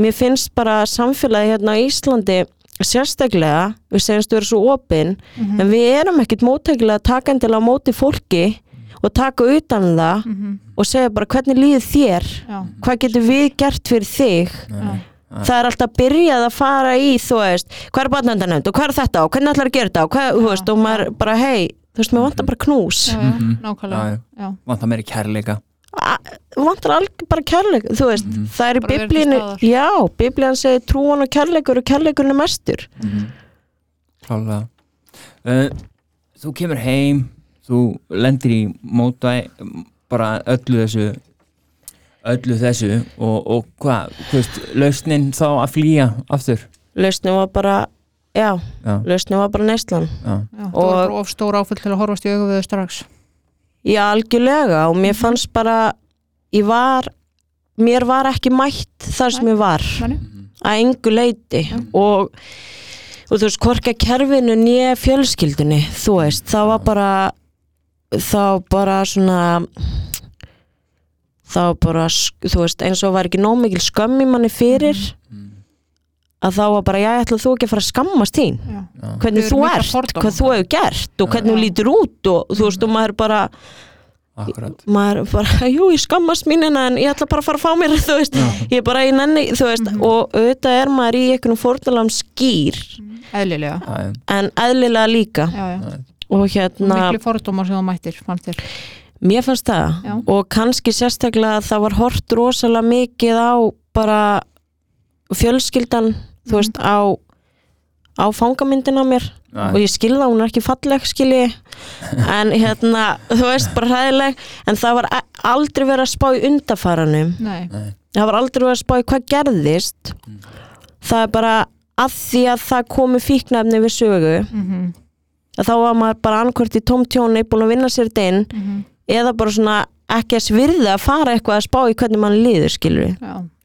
Mér finnst bara samfélagi hérna á Íslandi sérstaklega, við segjumst vera svo opinn Mhm, en við erum ekkert móttækilega takandilega á móti fólki og taka utan um það mhm, og segja bara hvernig líður þér? Já, hvað getur við gert fyrir þig? Já, það er alltaf byrjað að fara í þú veist, hvað er barnendanönd og hvað er þetta og hvernig ætlar að gera þetta og, hvað, þú Já, veist, og maður bara hei, þú veist, mér vantar bara knús. Já, Mhm. nákvæmlega. Vantar meiri kærleika. Vantar alveg bara kærleik þú veist, Mhm. það er í biblínu já, biblían segir trúan og kærleikur og kærleikurinn er mestur. Klálega. Uh, Þú kemur heim Þú lendir í mótvæ bara öllu þessu öllu þessu og, og hvað, lausnin þá að flýja aftur? Lausnin var bara, já, Já, lausnin var bara neyslan. Já, Já, það Og- var bara of stór áföll til að horfast í augu við þau strax. Já, algjörlega og Mhm. mér fannst bara ég var, mér var ekki mætt þar sem ég var. Að engu leiti og, og þú veist, hvorka kerfinu nýja fjölskyldunni, þú veist það var bara þá bara svona þá bara, þú veist, eins og var ekki nóg mikil skömm í manni fyrir að þá var bara, já, ætla þú ekki að fara að skammast þín. Já. já, hvernig þú ert, fordóma. hvað þú hefur gert og hvernig þú Já. lítur út og þú veist, og maður bara akkurat. maður bara, <laughs> jú, ég skammast mín en ég ætla bara að fara að fá mér, <laughs> þú veist. Ég er bara í nenni, þú veist Mhm. og auðvitað er maður í einhvern fórnalam skýr. Eðlilega. Já, já, en eðlilega líka. Já, já. já, og hérna, miklu fordómar sem þú mættir fannst þér mér fannst það. Já. og kannski sérstaklega að það var hort rosalega mikið á bara fjölskyldan þú veist, á á fangamyndina á mér. Og já, ég skil það, hún er ekki falleg skilji <laughs> en hérna, þú veist, bara hræðileg. En það var a- aldrei verið að spá í undafaranum Nei, nei, það var aldrei verið að spá í hvað gerðist. Það er bara að því að það komi fíknefni við sögu. Mm að þá var maður bara annarkvort í tómtjóni búin að vinna sér þetta inn. -hmm. Eða bara svona ekki að svirða að fara eitthvað að spá í hvernig mann líður skilur við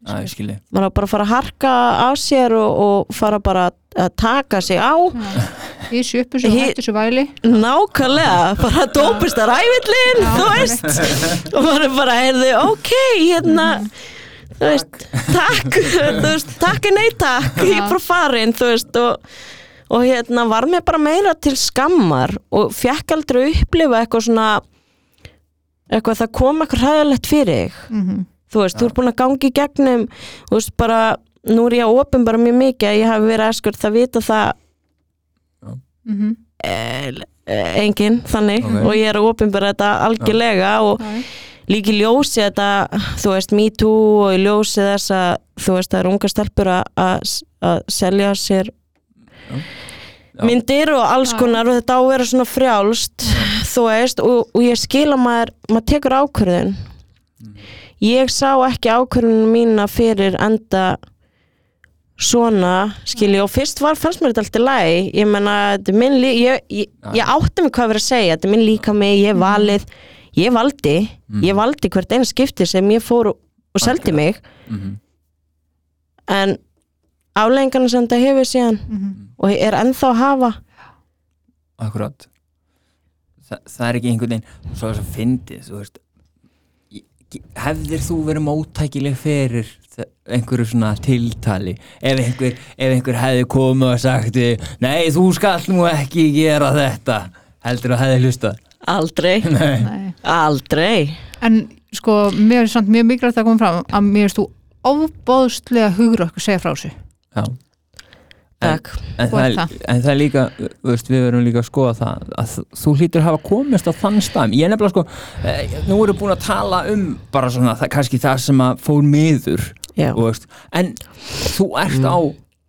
maður var bara að fara að harka á sér og, og fara bara að taka sig á. Í sjöppu sem Hi- hættu svo væli. Nákvæmlega, bara dópist að ræfillin Já, þú veist. Og maður er bara, heyrðu, ok hérna þú veist, takk <laughs> þú veist, takk er nei takk ég er bara farin, þú veist og, og hérna var mér bara meira til skammar og fekk aldrei upplifa eitthvað svona eitthvað það kom eitthvað hræðilegt fyrir þig. Mm þú veist, þú ert búin að gangi gegnum þú veist, bara, nú er ég að opin bara mjög mikið að ég hafi verið eskur það vita það -hmm. eh, enginn þannig. Ok. og ég er að opinbera þetta algjörlega og já, líka í ljósi þetta þú veist me too og ljósi þess að þú veist það er unga stelpur að, selja sér Já. myndir og alls konar og þetta á að vera svona frjálst þú veist og, og ég skil að maður, maður tekur ákvörðun. Ég sá ekki ákvörðunum mína fyrir enda svona skilji og fyrst var fannst mér þetta alltaf læg ég menna, þetta minn ég, ég, ég átti mig hvað að vera að segja. Þetta er minn líka mig, ég valið ég valdi, ég valdi hvert einn skipti sem ég fór og, og seldi mig. Mhm. en afleggingarna sem þetta hefur síðan Mhm. og er ennþá að hafa. Akkurat Þa, það er ekki einhvern veginn svo að fyndið þú veist. Ég- hefðir þú verið móttækileg fyrir einhverju svona tiltali? Ef einhver, ef einhver hefði komið og sagt nei þú skall nú ekki gera þetta. Heldur að hefði hlusta aldrei, <laughs> nei, Nei. aldrei. En sko, mér er samt mjög mikilvægt að koma fram að mér erst þú ofbóðslega hugrökk að segja frá þessu. Já En- En það, er, en það er líka, veist, við verum líka að skoða það að þú- hlýtur að hafa komist á þann stað. Ég nefnilega sko, eh, nú erum búin að tala um bara svona, það, kannski það sem að fór miður, þú veist. En þú ert á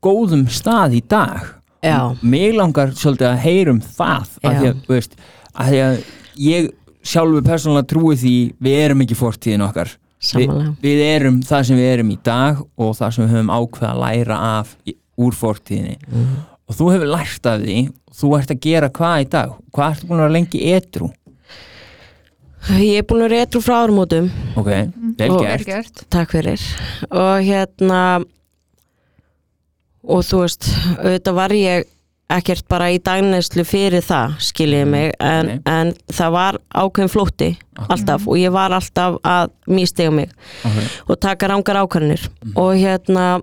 góðum stað í dag. Já, mig langar svolítið að heyrum það að því að, veist, að því að ég sjálfur persónulega trúi því við erum ekki fortíðin okkar. Vi, við erum það sem við erum í dag og það sem við höfum ákveð að læra af í, úr fortíðinni. Og þú hefur lært af því þú ert að gera hvað í dag? Hvað ertu búin að vera lengi etru ég er búin að retru frá árumótum ok, vel Og- gert. Gert. Takk fyrir. Og hérna og þú veist auðvitað var ég ekkert bara í dagneslu fyrir það skiljiði mig en, Nei. en það var ákveðin flótti alltaf og ég var alltaf að místiga mig okay. og taka rángar ákvarðanir. Og hérna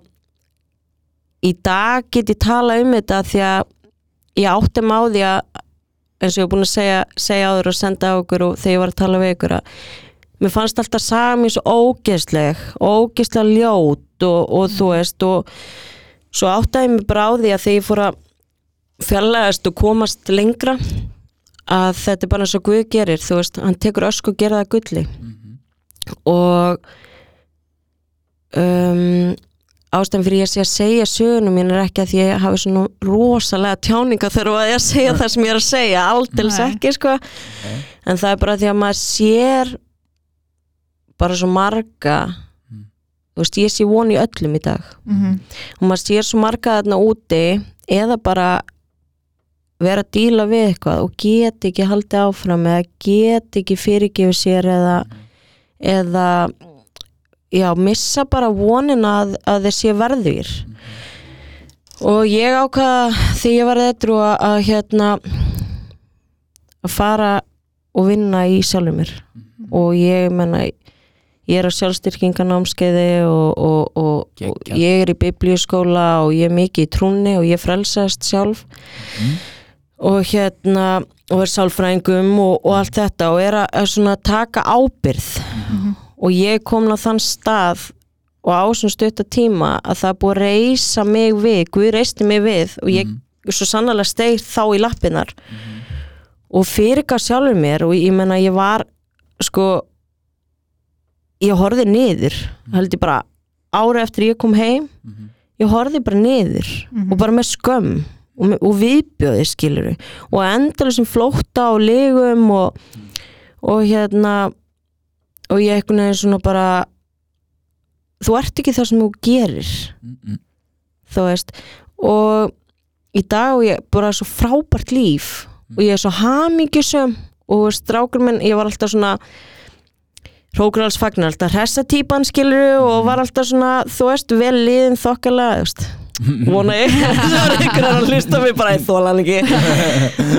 í dag get ég tala um þetta því að ég átti því að eins og ég er búin að segja, segja áður og senda á okkur og þegar ég var að tala við ykkur að mér fannst alltaf mér svo ógeðsleg ógeðslega ljót og, og þú veist og svo áttaði ég mig því að þegar ég fór að fjarlægast og komast lengra að þetta er bara eins og Guð gerir þú veist, hann tekur ösku og gera það gulli. Og um, ástæðan fyrir ég sé að segja sögunum mín er ekki að ég hafi svona rosalega tjáninga að ég að segja það sem ég er að segja aldils Nei. ekki sko. En það er bara því að maður sér bara svo marga þú veist, ég sé von í öllum í dag. Mhm. og maður sér svo marga þarna úti eða bara vera að díla við eitthvað og get ekki haldið áfram eða get ekki fyrirgefið sér eða, eða já, missa bara vonin að, að þeir sé verðir og ég ákvaða þegar ég var eitthvað að, að hérna að fara og vinna í sjálfur mér. Og ég menna ég er á sjálfstyrkinganámskeiði og, og, og, og ég er í biblíuskóla og ég er mikið í trúnni og ég frelsast sjálf. Og hérna og er sálfræðingum og, og allt þetta og er að, að svona taka ábyrð og ég kom á þann stað og á svona stutta tíma að það búið að reysa mig við Guð reysti mig við og ég svo sannlega steig þá í lappinnar og fyrirgaf sjálfur mér og ég menna ég var sko ég horfði niður held ég bara ára eftir ég kom heim ég horfði bara niður og bara með skömm og, og viðbjöði skilur og endalega sem flótta og legum og, og hérna og ég einhvern veginn svona bara þú ert ekki það sem þú gerir Mhm. þú veist og í dag og ég bara svo frábært líf og ég er svo hamingjusum og strákur minn, ég var alltaf svona hrókur alls fagnar alltaf hressa típan skilur og var alltaf svona þú veist, vel liðin þokkalega þú veist vona <laughs> ég það var einhver að hlusta mig bara í þólan ekki.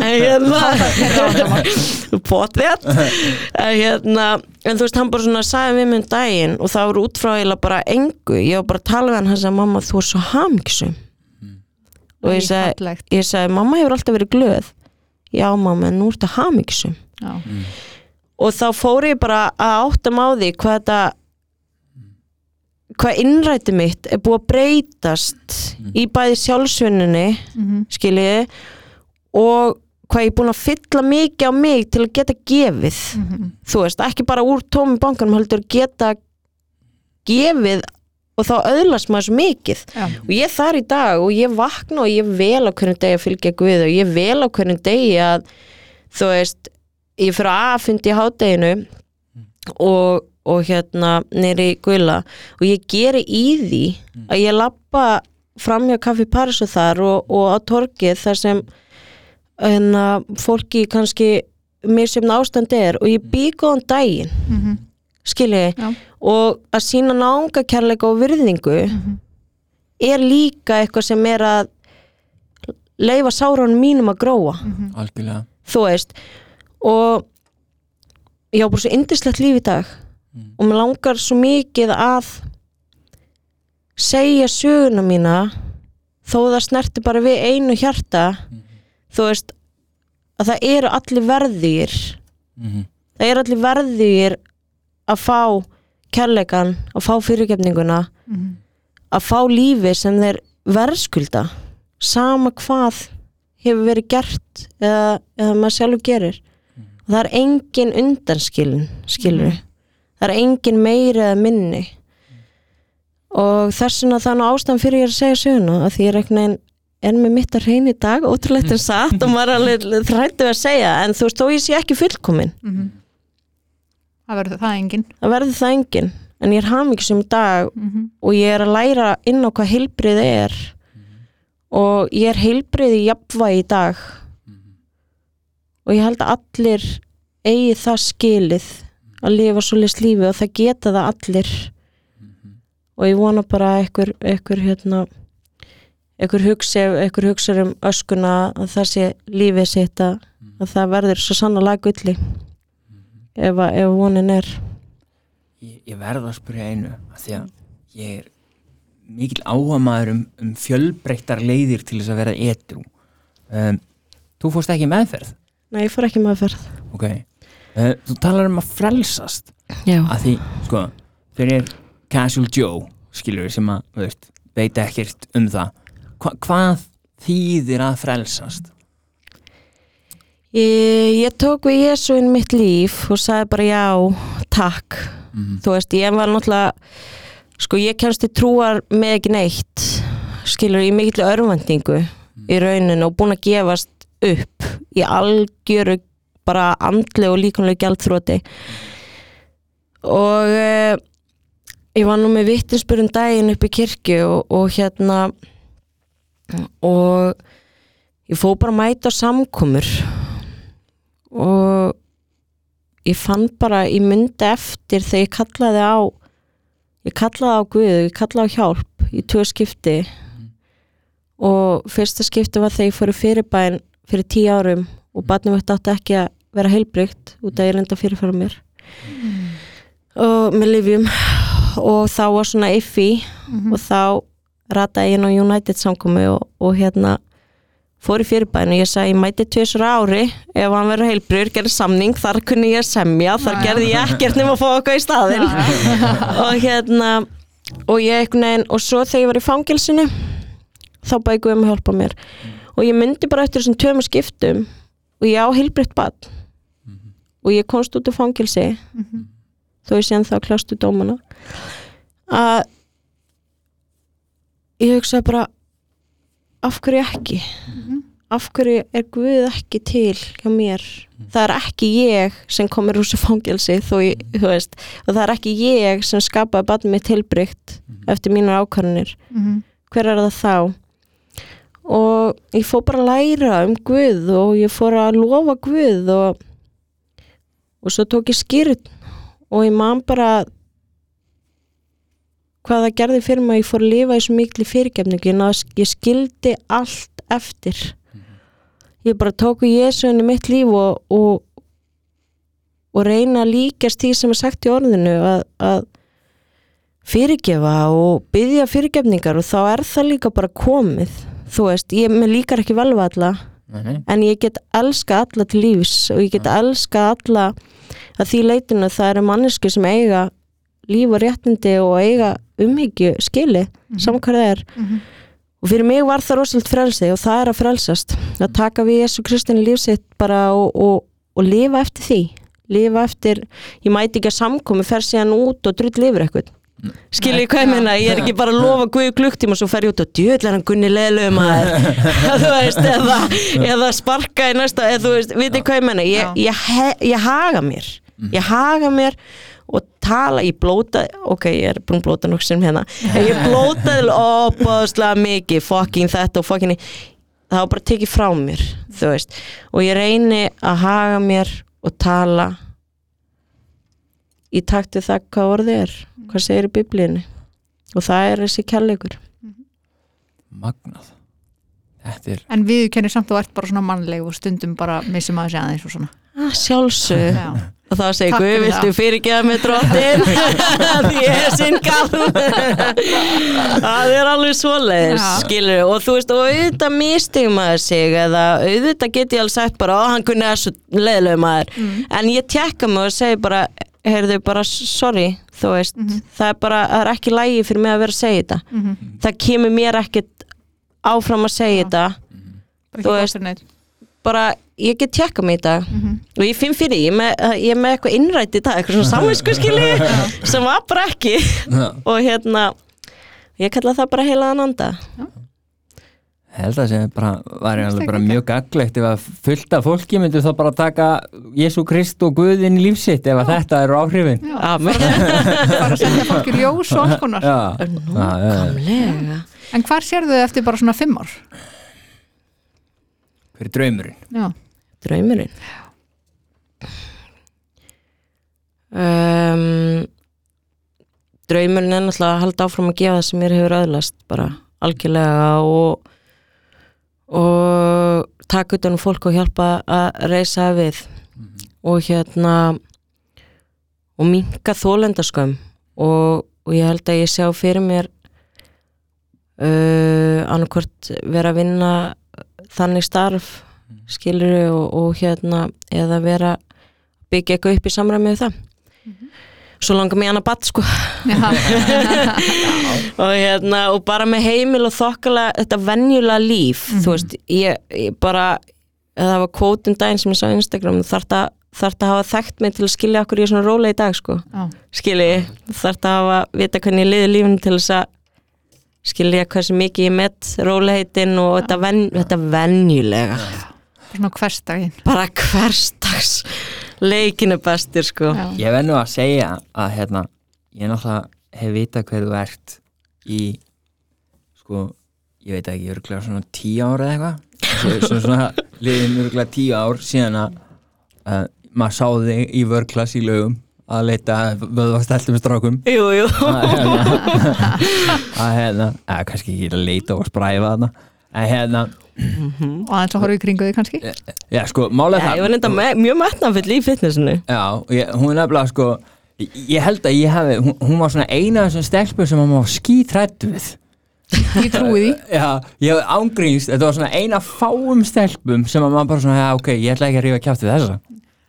En hérna potvétt en hérna en þú veist hann bara svona sagði við mig um daginn og það var út frá eiginlega bara engu. Ég var bara að tala við hann hann sagði mamma þú er svo hamgisum og ég sagði, ég sagði mamma hefur alltaf verið glöð. Já mamma en nú ertu hamgisum Já. og þá fór ég bara að áttam á því hvað þetta hvað innræti mitt er búið að breytast í bæði sjálfsvinninni Mhm. skiljiði og hvað ég er búin að fylla mikið á mig til að geta gefið Mhm. þú veist, ekki bara úr tómi bankanum heldur geta gefið og þá öðlast maður svo mikið Já. og ég þar í dag og ég vakna og ég vel á hvernig degi að fylgja Guði og ég vel á hvernig degi að þú veist, ég fyrir aðfundi í hádeginu og, og hérna nýri Guðla og ég geri í því að ég lappa framhjá kaffi Paris og þar og, og á torgið þar sem en fólki kannski misjöfn ástand er. Og ég bý góðan daginn Mhm. skilji Já. og að sína nánga kærleika og virðingu Mhm. er líka eitthvað sem er að leifa sárunum mínum að gróa. Algjörlega. Þú veist og ég á bara svo indislegt líf í dag og mér langar svo mikið að segja söguna mína þó það snerti bara við einu hjarta. Þú veist að það eru allir verðir Mhm. það eru allir verðir að fá kærleikan að fá fyrirgefninguna Mhm. að fá lífi sem þeir verðskulda sama hvað hefur verið gert eða, eða maður sjálfur gerir. Og það er engin undanskilin skilur það er engin meiri eða minni. Og þess vegna það er nú ástæðan fyrir ég að segja söguna að því ég er einhvern veginn er með mitt að reyna í dag, ótrúlegt en satt og maður er alveg þrættu að segja en þú veist þó ég sé ekki fullkomin Mhm. Það verður það engin það verður það engin en ég er hamingisum í dag Mhm. og ég er að læra inn á hvað heilbrið er. Og ég er heilbrið í jafnvægi í dag. Og ég held að allir eigi það skilið að lifa svoleiðis lífi og það geta það allir. Og ég vona bara að einhver, einhver hérna einhver hugsa um öskuna að það sé lífið sitt að, að það verður svo sannlega gulli ef, að- ef vonin er. Ég, ég verð að spyrja einu af því að ég er mikil áhuga maður um, um fjölbreyttar leiðir til þess að vera etru um, þú fórst ekki meðferð? Nei, ég fór ekki með að ferð ok þú talar um að frelsast. Já, að því, sko, fyrir casual Joe, skilur sem að, veist, veit ekkert um það. Hva, hvað þýðir að frelsast? Ég, ég tók við Jésu inn í mitt líf og sagði bara já, takk. Mhm. þú veist, ég var náttúrulega sko ég kemst til trúar með ekki neitt skilur í mikill örvendingu í rauninu og búin að gefast upp í algjöru bara andli og líkunlega gjaldþróti og uh, ég var nú með vittinsbyrjum daginn upp í kirkju og, og hérna og ég fó bara mæta samkomur. Og ég fann bara, ég myndi eftir þegar ég kallaði á ég kallaði á Guð, ég kallaði á hjálp í tvö skipti. Og fyrsta skipti var þegar ég fór í fyrirbæn fyrir tíu árum og barnum þetta átti ekki að vera heilbrygt út að ég reynda fyrirfæra mér. Og með lifjum og þá var svona iffi og þá rataði ég inn á United samkomi og, og hérna fór í fyrirbæn og ég sagði ég mæti tvisur ári. Ef hann verður heilbrur, gerði samning. Þar kunni ég semja, þar gerði ég ekkert nema að fá okkar í staðinn. Og hérna og ég einhvern veginn, og svo þegar ég var í fangilsinu þá bæði Guðum að hjálpa mér. Og ég myndi bara eftir þessum tveimur skiptum og ég á heilbritt bad og ég komst út úr fangilsi þó ég sé en þá klástu dómana. Að ég hugsaði bara af hverju ekki? Af hverju er Guð ekki til hjá mér? Það er ekki ég sem komur úr þessu fangelsi þó ég, þú veist, og það er ekki ég sem skapaði barn mitt tilbrygt eftir mínar ákvarðanir. Mhm. hver er það þá? Og ég fór bara að læra um Guð og ég fór að lofa Guð og og svo tók ég skýrð og ég man bara hvað það gerði fyrir mig að ég fór að lifa í svo miklu fyrirgefningu. Ég, skildi allt eftir. Ég bara tók við Jésu inn í mitt líf og, og, og reyna að líkast því sem er sagt í orðinu að, að fyrirgefa og byggja fyrirgefningar og þá er það líka bara komið. Þú veist, ég líkar ekki vel við alla nei. en ég get elska alla til lífs og ég get elska alla að því leitinu það eru manneski sem eiga líf og réttindi og eiga umhyggju skili, saman hvað það er. Mhm. og fyrir mig var það rosalega frelsi og það er að frelsast. Að taka við Jésu Kristin í lífsitt bara og, og, og lifa eftir því. Lifa eftir, ég mæti ekki að samkomi fer síðan út og drull lifur eitthvað skiljið hvað ég meina, ég er ekki bara að lofa guði klukktíma og svo fer ég út og djöðl er hann gunni leðlegu maður. <laughs> Þú veist, eða, eða sparka í næsta, eða þú veist, vitið hvað ég meina? Ég, ég, ég haga mér. Ég haga mér og tala, ég blóta ok, ég er að blóta nokkuð sem hérna en ég blótaði opáðslega mikið fucking þetta og fucking það var bara tekið frá mér þú veist, og ég reyni að haga mér og tala í takti það hvað orðið er hvað segir í biblíunni. Og það er þessi kærleikur. Magnað. Þetta er En við kennum samt að þú ert bara svona mannleg og stundum bara missum að aðeins og svona. Ah, sjálfsög Já, og þá segir Guð, viltu það." fyrirgeða með drottin <laughs> því ég er sinnkall það er alveg svoleiðis skilur og þú veist og auðvitað mistigum maður sig eða auðvitað get ég alveg sagt bara að hann kunni þessu leiðlega maður. Mm. en ég tekka mig og segi bara heyrðu bara sorry þú veist, það er bara, það er ekki lægi fyrir mig að vera að segja þetta. Mhm. það kemur mér ekkert áfram að segja Já. þetta. Bara Þú ekki veist- bara, ég get tekka mig í dag. Mhm. og ég finn fyrir ég er með, ég er með eitthvað innrætt í dag, eitthvað svona <laughs> samvinsku skilji sem var bara ekki. Já. og hérna ég kalla það bara heila ananda held að sem bara var alveg það bara mjög gaglegt ef að fullta fólki myndu þá bara taka Jésu Krist og Guðin í lífsitt ef að þetta eru áhrifin Já, Amen. bara <laughs> að setja fólki ljós og alls konar Já, Já, já. Nákvæmlega En hvar sérðu þið eftir bara svona fimm ár? hver er draumurinn? Já, Draumurinn um, Draumurinn er náttúrulega að halda áfram að gefa það sem mér hefur öðlast bara algjörlega og og taka utan um fólk og hjálpa að reysa við. Og hérna og minka þólendaskömm og, og ég held að ég sjá fyrir mér uh, annarkvort vera að vinna þannig starf skilur og, og hérna eða vera byggja eitthvað upp í samræmi við það svo langar mér hann að bat sko. <laughs> Og hérna og bara með heimil og þokkala þetta venjulega líf þú veist, ég, ég bara það var kvótum daginn sem ég sá á Instagram þarf það þarf að hafa þekkt mig til að skilja okkur er svona rólega í dag sko. Já. skilji, þarf að hafa vita hvernig ég liði lífinu til þess að skilja hversu mikið ég met róleitin og þetta, ven, þetta venjulega svona hverstaginn bara hverstags leikinu bestir sko. Já. Ég verð nú að segja að hérna, ég náttúrulega hef vitað hver þú ert í sko, ég veit ekki, örgulega svona tíu ár eða eitthvað. Svo, svo svona liðin örgulega tíu ár síðan að uh, maður sá þig í vörklass í lögum að leita vöðvastæltum strákum. Jú, jú. Að hérna að hérna, eða kannski ekki að leita og spræfa þarna en hérna, og aðeins að horfa í kringu þig kannski. Já sko, málega Já, ég var reynda me mjög metnafull í fitnessinu Já, og ég, hún er nefnilega sko ég, ég held að ég hafi, hún, hún var svona eina af þessum stelpum sem maður var skítrættu við. Ég trúi því Já, ég hef ángríns, þetta var svona eina fáum stelpum sem að maður bara svona, já ok, ég ætla ekki að rífa kjátt við þessa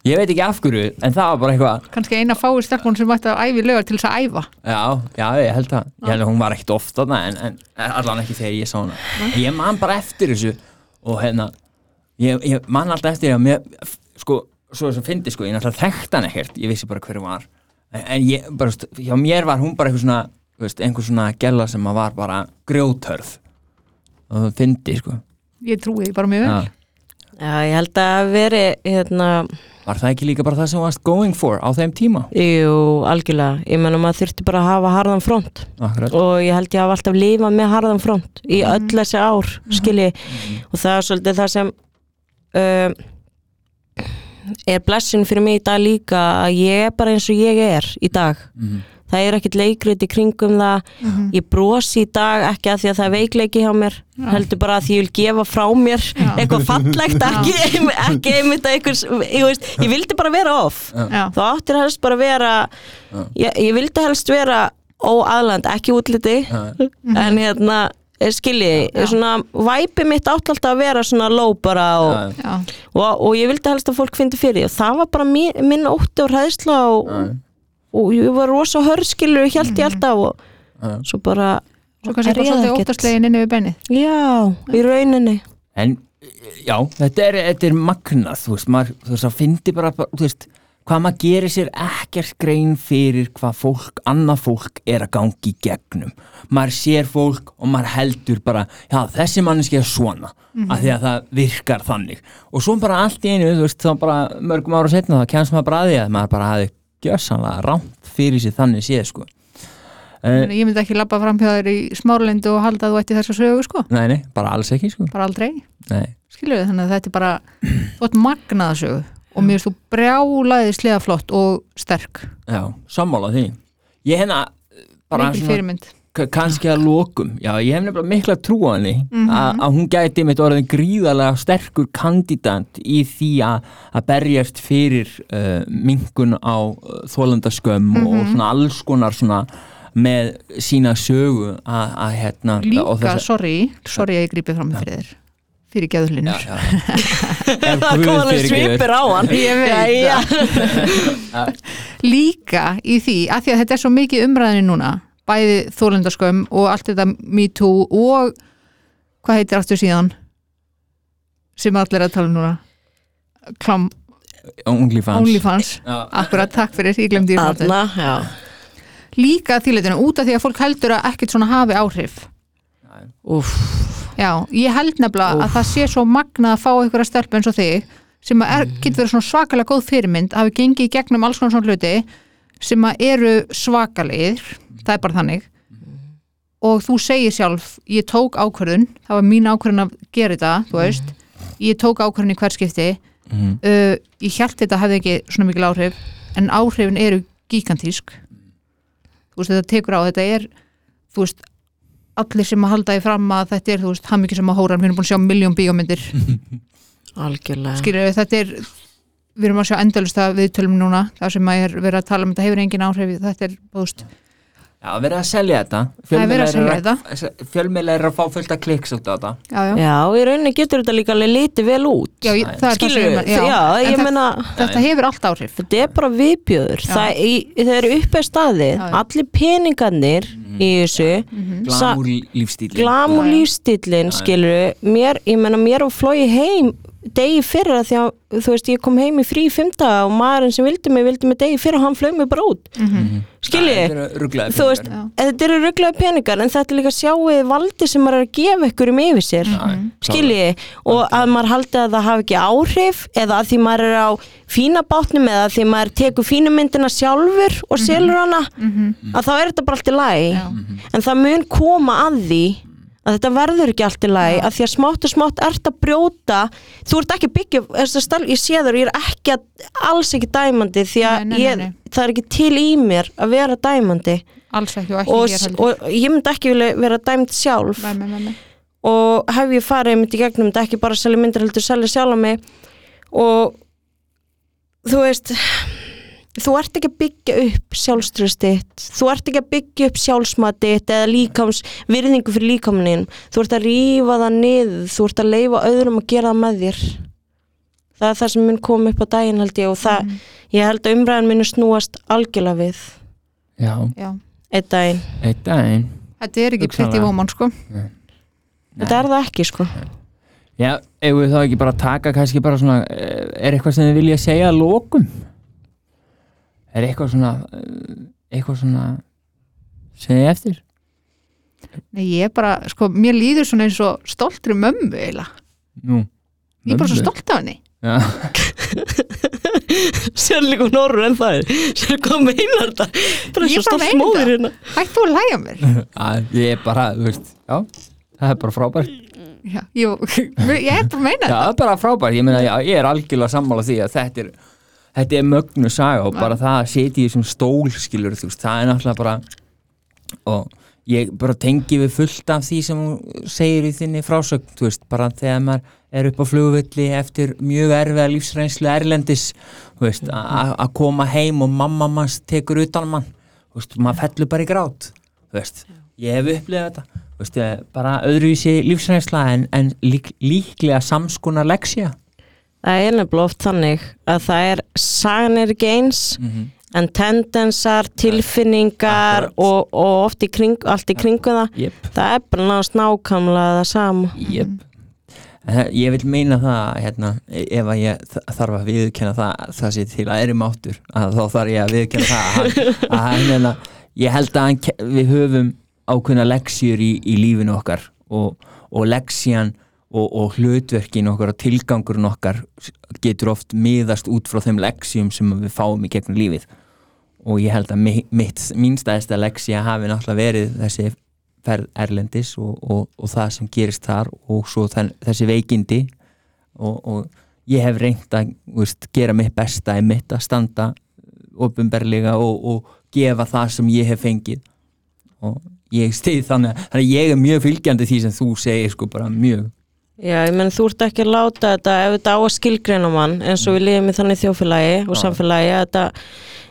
Ég veit ekki af hverju, en það var bara eitthvað kannski eina fáið stelpun sem mætti að æfi lögar til þess að æfa. Já, já, ég held að, ég held að hún var ekkit ofta þarna en, en allan ekki þegar ég sá hana. Ég man bara eftir þessu og hérna, ég, ég man alltaf eftir að mér, sko, svo sem fyndi sko, ég náttúrulega þekkt hann ekkert, ég vissi bara hver hún var. En, en ég, bara, st- hjá mér var hún bara eitthvað svona, veist, einhver svona gæla sem að var bara grjótörð og það fyndi, sko. Ég trúi því bara mjög vel. Já. Já, ég held að veri hérna, Var það ekki líka bara það sem varst going for á þeim tíma? jú, algjörlega. Ég menna maður þurfti bara að hafa harðan front. Akkurat. Og ég held ég hafa alltaf lifað með harðan front í öll þessi ár skilji. Og það er svolítið það sem um, er blessin fyrir mig í dag líka að ég er bara eins og ég er í dag. Mhm. Það er ekkert leikrit í kringum það. Ég brosi í dag ekki að því að það er veikleiki hjá mér heldur bara að því ég vil gefa frá mér eitthvað fallegt ekki, ekki einmitt að einhvers, ég, veist, ég vildi bara vera off. Já. þá áttir helst bara vera ég, ég vildi helst vera óaðland, ekki útliti en hérna skilji, svona væpi mitt átt alltaf að vera svona low bara og, Já, Já. og, og ég vildi helst að fólk fyndi fyrir og það var bara mín, minn ótti og hræðsla og, já, og ég var rosa hörskilur og held ég alltaf og já. svo bara svo kannski bara svolítið ekkert. óttaslegin inni við bennið já, í rauninni En já, þetta er, þetta er magnað, þú veist, maður, þú veist, það fyndi bara, bara, þú veist, hvað maður gerir sér ekkert grein fyrir hvað fólk, annað fólk er að gangi í gegnum. Maður sér fólk og maður heldur bara, já, þessi manneski er svona, af því að það virkar þannig. Og svo bara allt í einu, þú veist, þá bara mörgum ára setna þá kemst maður bara að því að maður bara hafi gjössanlega rámt fyrir sér þannig séð, sko. Uh, ég myndi ekki labba fram hjá þér í smárlindu og halda að þú ætti þessa sögu sko. Nei, nei, bara alls ekki, sko. bara aldrei, við þannig að þetta er bara þú ætti magnaða sögu. Og mér finnst þú brjálaðislega flott og sterk, Já, sammála því. Ég hérna, bara K- kannski að lokum, já ég hef nefnilega mikla trú á henni Mhm. að að hún gæti mitt orðin gríðarlega sterkur kandidant í því að að berjast fyrir uh, minkun á uh, þólandaskömm og Mhm. svona alls konar svona með sína sögu að, að hérna líka, þessa- sorry, sorry að ég grípið fram með fyrir þér fyrir. <laughs> Ef það kom alveg svipir á hann Ég veit Jæja. <laughs> líka í því að því að þetta er svo mikið umræðinu núna bæði þólendarskömm og allt þetta Me Too og hvað heitir aftur síðan? Sem allir er að tala um núna? Klam, OnlyFans. OnlyFans. Akkurat, takk fyrir, ég glemdi líka þýleitinu út af því að fólk heldur að ekkert svona hafi áhrif. Úff, já, ég held nefnilega að það sé svo magnað að fá einhverja stelpu eins og þig sem að er, getur verið svona svakalega góð fyrirmynd hafi gengið í gegnum alls konar svona hluti sem að eru svakalegir það er bara þannig og þú segir sjálf, ég tók ákvörðun það var mín ákvörðun að gera þetta þú veist, ég tók ákvörðun í hver skipti Mhm. uh, ég held þetta hefði ekki svona mikil áhrif en áhrifin eru gigantísk þú veist, þetta tekur á þetta er, þú veist allir sem að halda því fram að þetta er þú veist, hann mikið sem að hóra, við erum búin að sjá miljón bíómyndir. <laughs> Algjörlega. Skilur þetta er við erum að sjá endalust að viðtölum núna það sem að er verið að tala um þetta hefur engin áhrif þetta er, veist, Já, verið að selja þetta. Það er að selja þetta. Fjölmiðlega er að fá fullt að kliks út á þetta. Já, já, Já, í rauninni getur þetta líka alveg litið vel út. Já ég, það er það Skilur sem við, já, ég meina þetta hefur allt áhrif. Þetta er bara viðbjöður. Það, staðið. Já, já. allir peningarnir í þessu glamur lífstílinn skilur mér, ég meina mér og flói heim degi fyrir að því að þú veist ég kom heim í frí fymta og maðurinn sem vildi mig vildi mig degi fyrir og hann flög mig bara út. Mhm. skiljið, Þetta eru ruglaðir þú veist þetta eru rugglaði peningar en þetta er líka sjáuð valdi sem maður er að gefa ykkur um yfir sér. Já, skiljiði? Og að maður haldi að það hafi ekki áhrif eða að því maður er á fína bátnum eða að því maður tekur fínu myndina sjálfur og selur hana að þá er þetta bara allt í lagi. Já. en það mun koma að því að þetta verður ekki allt í lagi að því að smátt og smátt ert að brjóta. Þú ert ekki að byggja stál, ég sé þar, ég er ekki að, alls ekki dæmandi því að Nei, nei, ég, nei. það er ekki til í mér að vera dæmandi. Ekki og ekki og, og ég myndi ekki vilja vera dæmd sjálf. Og hef ég farið einmitt í gegnum þetta ekki bara selja myndir heldur selja sjálf mig. Og þú veist þú ert ekki að byggja upp sjálfströstitt þú ert ekki að byggja upp sjálfsmatitt eða líkams, virðingu fyrir líkamnin þú ert að rífa það niður. Þú ert að leifa öðrum að gera það með þér. Það er það sem mun koma upp á daginn held ég og það, Mhm. ég held að umræðin muni snúast algjörlega við. Já, Já. einn daginn, eitt daginn. Þetta er ekki pretty woman sko. Þetta er það ekki sko. Já, ef við þá ekki bara taka kannski bara svona, eh, er eitthvað sem þið vilja segja að lokum? Er eitthvað svona eh, eitthvað svona þið eftir? Nei, ég er bara, sko, mér líður svona eins og stoltri mömmu eiginlega. Nú, ég er bara svo mömmu. stolt af henni. Já, <laughs> sérleikum norður en það er. Sér hvað meinar þetta? Það er svo stolt meina móður það. hérna. Hættu að læga mér? <laughs> Að ég er bara, þú veist, já það er bara frábært. Já, ég, ég er bara að meina Já, það er bara frábært, ég meina, ég er algjörlega sammála því að þetta er þetta er mögnu saga og bara það að setja í þessum stól, skilur, þú veist, það er náttúrulega bara og ég bara tengi við fullt af því sem hún segir í þinni frásögn, þú veist, bara þegar maður er upp á flugvilli eftir mjög erfiða lífsreynslu erlendis þú veist, að koma heim og mamma manns tekur utan um mann þú veist, maður fellur bara í grát þú veist, ég hef upplifað þetta þú veist, bara öðruvísi lífsreynsla en, en lík, líklega samskonar leksja það er nefnilega oft þannig að það er sagan er ekki eins en tendensar, tilfinningar og, og oft í kring, allt í kringu það. Jep, það er bara náðast nákvæmlega það sama. Jep. En Ég vil meina það hérna, ef að ég þarf að viðurkenna það það sé til að erum áttur að þá þarf ég að viðurkenna það að, hann- <laughs> að hann, hérna, ég held að hann, við höfum ákveðna leksjur í, í lífinu okkar og, og leksjan og, og hlutverkin okkar og tilgangurinn okkar getur oft miðast út frá þeim leksjum sem við fáum í gegnum lífið. Og ég held að mi- mitt, mín stæðista leksja hafi náttúrulega verið þessi ferð Erlendis og, og, og það sem gerist þar og svo þenn, þessi veikindi. Og, ég hef reynt að veist, gera mitt besta í mitt að standa ofinberlega og gefa það sem ég hef fengið. Og ég stið þannig að- þannig að ég er mjög fylgjandi því sem þú segir sko bara mjög Já, ég menn þú ert ekki að láta þetta ef þetta á að skilgreina mann eins og við lifum í þannig þjófélagi og Já. samfélagi að þetta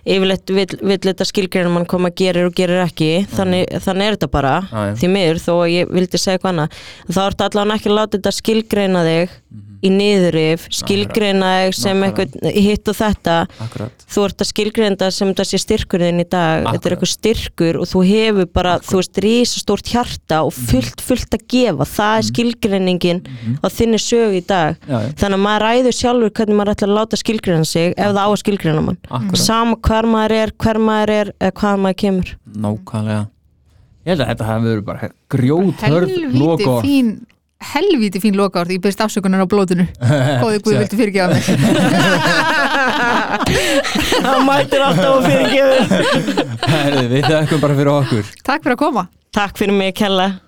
yfirleitt vill þetta skilgreina mann koma að gerir og gerir ekki. Þannig, þannig er þetta bara Já, því miður þó að ég vildi segja eitthvað annað. Þá ertu allavega ekki að láta þetta skilgreina þig í niðurif, skilgreina sem eitthvað hitt og þetta. Akkurat. Þú ert að skilgreinda það sem þetta sé styrkurinn í dag. Þetta er Akkurat. eitthvað styrkur og þú hefur bara, þú veist, rísastórt hjarta og Mhm. fullt, fullt að gefa. Það er skilgreiningin á þinni sögu í dag. Já, já. þannig að maður ræður sjálfur hvernig maður ætlar að láta skilgreina sig ef það á að skilgreina mann. Akkurat. sama hver maður er, hver maður er eða hvað maður kemur. Nákvæmlega. Ég held að þetta hafi verið bara grjóthörð helvíti loka fín helvíti fín loka orð, ég byrst afsökunar á blóðinu <laughs> góði Guð viltu fyrirgefa mig <laughs> það mætir alltaf að fyrirgefa við þakkum bara fyrir okkur. Takk fyrir að koma. Takk fyrir mig, Kella